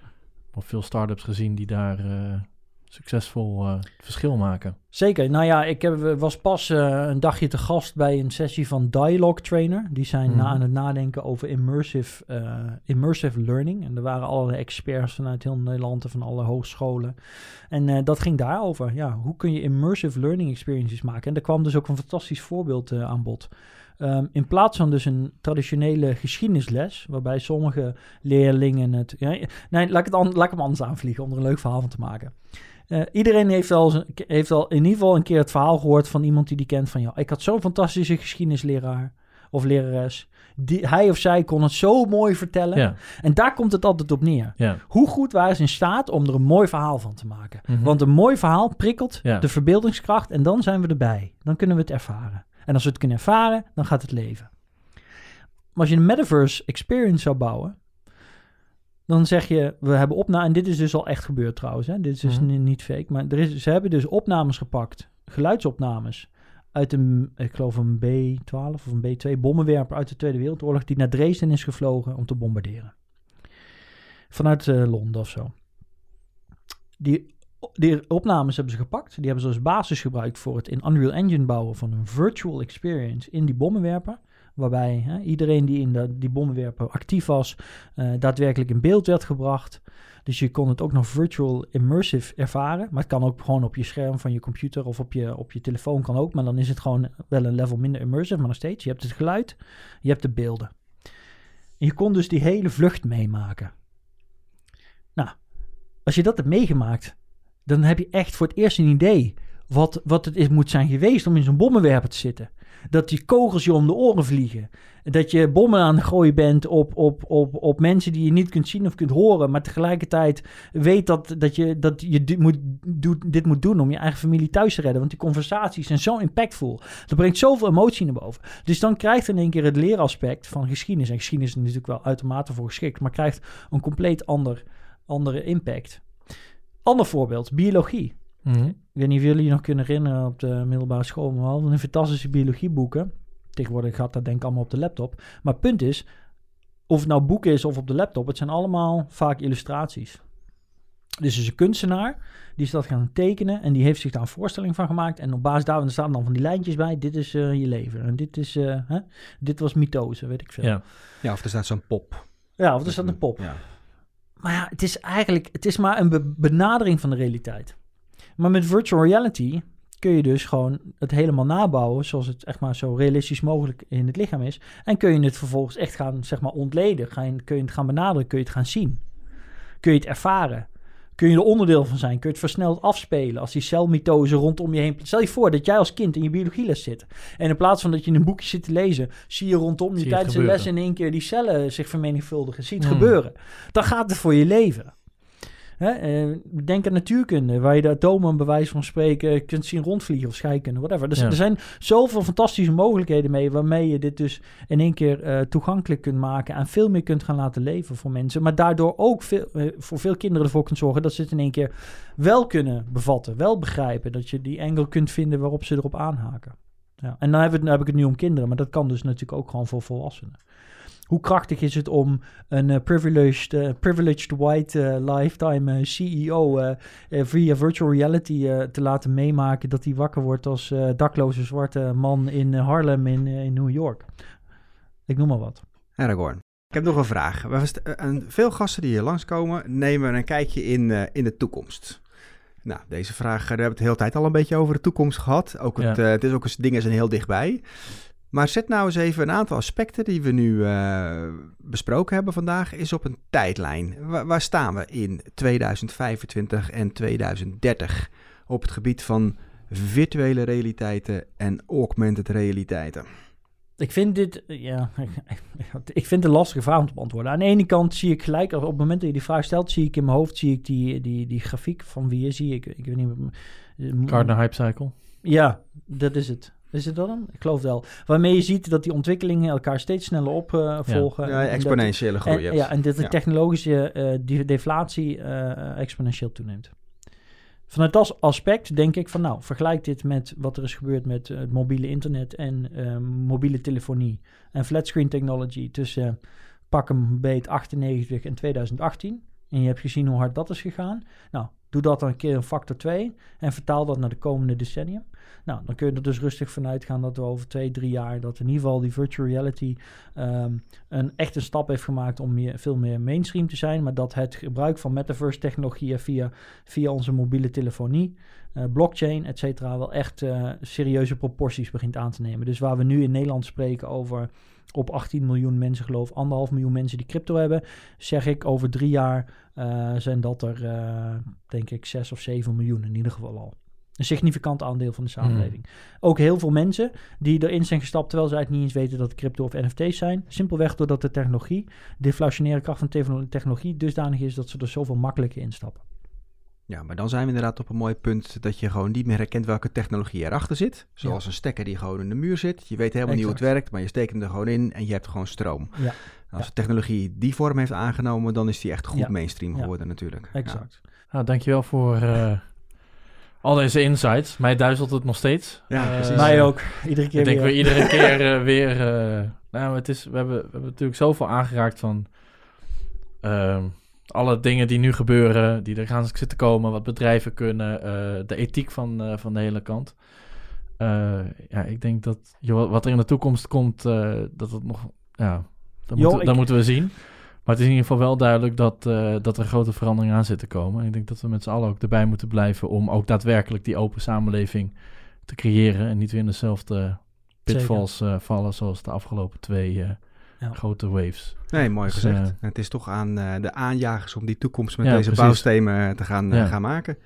Of veel start-ups gezien die daar eh, succesvol eh, het verschil maken. Zeker. Nou ja, ik heb, was pas eh, een dagje te gast bij een sessie van Dialogue Trainer. Die zijn Mhm. na aan het nadenken over immersive, eh, immersive learning. En er waren allerlei experts vanuit heel Nederland en van alle hogescholen. En eh, dat ging daarover. Ja, hoe kun je immersive learning experiences maken? En er kwam dus ook een fantastisch voorbeeld eh, aan bod. Ehm, in plaats van dus een traditionele geschiedenisles, waarbij sommige leerlingen het... Ja, nee, laat ik, het an- laat ik hem anders aanvliegen om er een leuk verhaal van te maken. Eh, iedereen heeft wel, heeft wel in ieder geval een keer het verhaal gehoord van iemand die die kent van... Ja, ik had zo'n fantastische geschiedenisleraar of lerares. Die, hij of zij kon het zo mooi vertellen. Ja, En daar komt het altijd op neer. ja. Hoe goed waren ze in staat om er een mooi verhaal van te maken? Mhm. Want een mooi verhaal prikkelt Ja. de verbeeldingskracht en dan zijn we erbij. Dan kunnen we het ervaren. En als we het kunnen ervaren, dan gaat het leven. Maar als je een metaverse experience zou bouwen, dan zeg je, we hebben opnames, en dit is dus al echt gebeurd trouwens, hè? dit is dus Mhm. ni- niet fake, maar er is, ze hebben dus opnames gepakt, geluidsopnames, uit een, ik geloof een B-12 of een B-2 bommenwerper uit de Tweede Wereldoorlog, die naar Dresden is gevlogen om te bombarderen. Vanuit eh, Londen of zo. Die, die opnames hebben ze gepakt, die hebben ze als basis gebruikt voor het in Unreal Engine bouwen van een virtual experience in die bommenwerper. Waarbij hè, iedereen die in de, die bommenwerper actief was, eh, daadwerkelijk in beeld werd gebracht. Dus je kon het ook nog virtual immersive ervaren. Maar het kan ook gewoon op je scherm van je computer of op je, op je telefoon kan ook. Maar dan is het gewoon wel een level minder immersive, maar nog steeds. Je hebt het geluid, je hebt de beelden. En je kon dus die hele vlucht meemaken. Nou, als je dat hebt meegemaakt, dan heb je echt voor het eerst een idee wat, wat het is, moet zijn geweest om in zo'n bommenwerper te zitten. Dat die kogels je om de oren vliegen. Dat je bommen aan het gooien bent op, op, op, op mensen die je niet kunt zien of kunt horen. Maar tegelijkertijd weet dat, dat je, dat je dit, moet, dit moet doen om je eigen familie thuis te redden. Want die conversaties zijn zo impactvol. Dat brengt zoveel emotie naar boven. Dus dan krijgt in één keer het leeraspect van geschiedenis. En geschiedenis is natuurlijk wel uitermate voor geschikt. Maar krijgt een compleet ander, andere impact. Ander voorbeeld, biologie. Mhm. Ik weet niet of jullie je nog kunnen herinneren op de middelbare school, maar we hadden een fantastische biologieboeken. Tegenwoordig gaat dat denk ik allemaal op de laptop. Maar het punt is, of het nou boek is of op de laptop, het zijn allemaal vaak illustraties. Dus er is een kunstenaar, die is dat gaan tekenen en die heeft zich daar een voorstelling van gemaakt. En op basis daarvan staan dan van die lijntjes bij, dit is eh, je leven. En dit, is, eh, hè? dit was mitose, weet ik veel. Ja. Ja, of er staat zo'n pop. Ja, of er staat een pop. Ja. Maar ja, het is eigenlijk het is maar een be- benadering van de realiteit. Maar met virtual reality kun je dus gewoon het helemaal nabouwen zoals het echt maar zo realistisch mogelijk in het lichaam is. En kun je het vervolgens echt gaan zeg maar ontleden. Kun je het gaan benaderen, kun je het gaan zien. Kun je het ervaren. Kun je er onderdeel van zijn. Kun je het versneld afspelen als die celmitose rondom je heen. Stel je voor dat jij als kind in je biologieles zit. En in plaats van dat je in een boekje zit te lezen, zie je rondom je tijdens de les in één keer die cellen zich vermenigvuldigen. Zie het Mm. gebeuren. Dan gaat het voor je leven. Hè? eh, denk aan natuurkunde, waar je de atomen bij wijze van spreken kunt zien rondvliegen of scheikunde, whatever. Dus Ja. er zijn zoveel fantastische mogelijkheden mee, waarmee je dit dus in één keer eh, toegankelijk kunt maken en veel meer kunt gaan laten leven voor mensen. Maar daardoor ook veel, eh, voor veel kinderen ervoor kunt zorgen dat ze het in één keer wel kunnen bevatten, wel begrijpen. Dat je die angle kunt vinden waarop ze erop aanhaken. Ja. En dan heb, het, dan heb ik het nu om kinderen, maar dat kan dus natuurlijk ook gewoon voor volwassenen. Hoe krachtig is het om een eh, privileged, eh, privileged white eh, lifetime CEO via virtual reality te laten meemaken dat hij wakker wordt als dakloze zwarte man in Harlem in, in New York? Ik noem maar wat. Aragorn. Ik heb nog een vraag. Veel gasten die hier langskomen nemen een kijkje in, in de toekomst. Nou, deze vraag, daar hebben we het de hele tijd al een beetje over de toekomst gehad. Ook het, Ja. het is ook eens, dingen zijn heel dichtbij. Maar zet nou eens even een aantal aspecten die we nu eh, besproken hebben vandaag, is op een tijdlijn. Wa- waar staan we in 2025 en 2030 op het gebied van virtuele realiteiten en augmented realiteiten? Ik vind dit, ja, ik vind het een lastige vraag om te beantwoorden. Aan de ene kant zie ik gelijk, op het moment dat je die vraag stelt, zie ik in mijn hoofd zie ik die, die, die grafiek van wie je zie ik, ik weet niet meer. Gardner Hype Cycle. Ja, dat is het. Is het dat dan? Ik geloof wel. Waarmee je ziet dat die ontwikkelingen elkaar steeds sneller opvolgen. Ja, exponentiële groei. En, ja, en dat de Ja. technologische eh, deflatie eh, exponentieel toeneemt. Vanuit dat aspect denk ik van nou, vergelijk dit met wat er is gebeurd met eh, het mobiele internet en eh, mobiele telefonie en flatscreen technology tussen pak hem beet 98 en 2018. En je hebt gezien hoe hard dat is gegaan. Nou, doe dat dan een keer een factor 2 en vertaal dat naar de komende decennia. Nou, dan kun je er dus rustig vanuit gaan dat we over twee, drie jaar, dat in ieder geval die virtual reality ehm, een echt een stap heeft gemaakt om meer, veel meer mainstream te zijn. Maar dat het gebruik van metaverse technologieën via, via onze mobiele telefonie, eh, blockchain, et cetera, wel echt eh, serieuze proporties begint aan te nemen. Dus waar we nu in Nederland spreken over op 18 miljoen mensen geloof, anderhalf miljoen mensen die crypto hebben, zeg ik over drie jaar eh, zijn dat er denk ik 6 of 7 miljoen in ieder geval al. Een significant aandeel van de samenleving. Ook heel veel mensen die erin zijn gestapt terwijl ze eigenlijk niet eens weten dat het crypto of NFT's zijn. Simpelweg doordat de technologie, de deflationaire kracht van techno- technologie dusdanig is dat ze er zoveel makkelijker instappen. Ja, maar dan zijn we inderdaad op een mooi punt dat je gewoon niet meer herkent welke technologie erachter zit. Zoals een stekker die gewoon in de muur zit. Je weet helemaal niet hoe het werkt, maar je steekt hem er gewoon in en je hebt gewoon stroom. Ja, Als Ja. de technologie die vorm heeft aangenomen, dan is die echt goed Ja. mainstream Ja. geworden natuurlijk. exact. Nou, dankjewel voor eh, al deze insights. Mij duizelt het nog steeds. Ja, Eh, precies. Mij ook. Iedere keer Ik denk weer. we iedere keer eh, weer... eh, nou, het is, we, hebben, we hebben natuurlijk zoveel aangeraakt van... ehm, alle dingen die nu gebeuren, die er gaan zitten komen, wat bedrijven kunnen, eh, de ethiek van, eh, van de hele kant. Eh, ja, ik denk dat joh, wat er in de toekomst komt, eh, dat het nog, ja, dat, moeten, dat moeten we zien. Maar het is in ieder geval wel duidelijk dat, eh, dat er grote veranderingen aan zitten komen. En ik denk dat we met z'n allen ook erbij moeten blijven om ook daadwerkelijk die open samenleving te creëren en niet weer in dezelfde pitfalls eh, vallen zoals de afgelopen twee eh, Ja. grote waves. Nee, mooi Dus, gezegd. En het is toch aan eh, de aanjagers om die toekomst met Ja, deze precies. bouwstenen te gaan, Ja. gaan maken.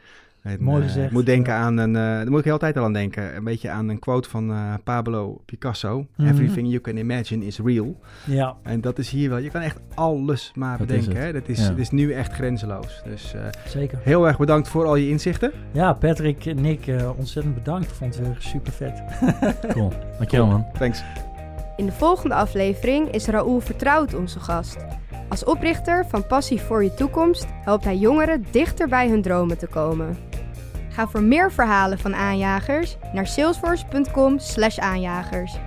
En, Mooi eh, gezegd, Ik moet denken aan een, eh daar moet ik de hele tijd al aan denken. Een beetje aan een quote van eh, Pablo Picasso. Mhm. Everything you can imagine is real. Ja, En dat is hier wel. Je kan echt alles maar Dat is bedenken. het. hè. Dat is, Ja. dat is nu echt grenzeloos. Dus eh, zeker. heel erg bedankt voor al je inzichten. Ja, Patrick en Nick, ontzettend bedankt. Ik vond het weer super vet. Cool. Dankjewel man. Thanks. In de volgende aflevering is Raoul Vertrouwd onze gast. Als oprichter van Passie voor je toekomst helpt hij jongeren dichter bij hun dromen te komen. Ga voor meer verhalen van aanjagers naar salesforce.com/aanjagers.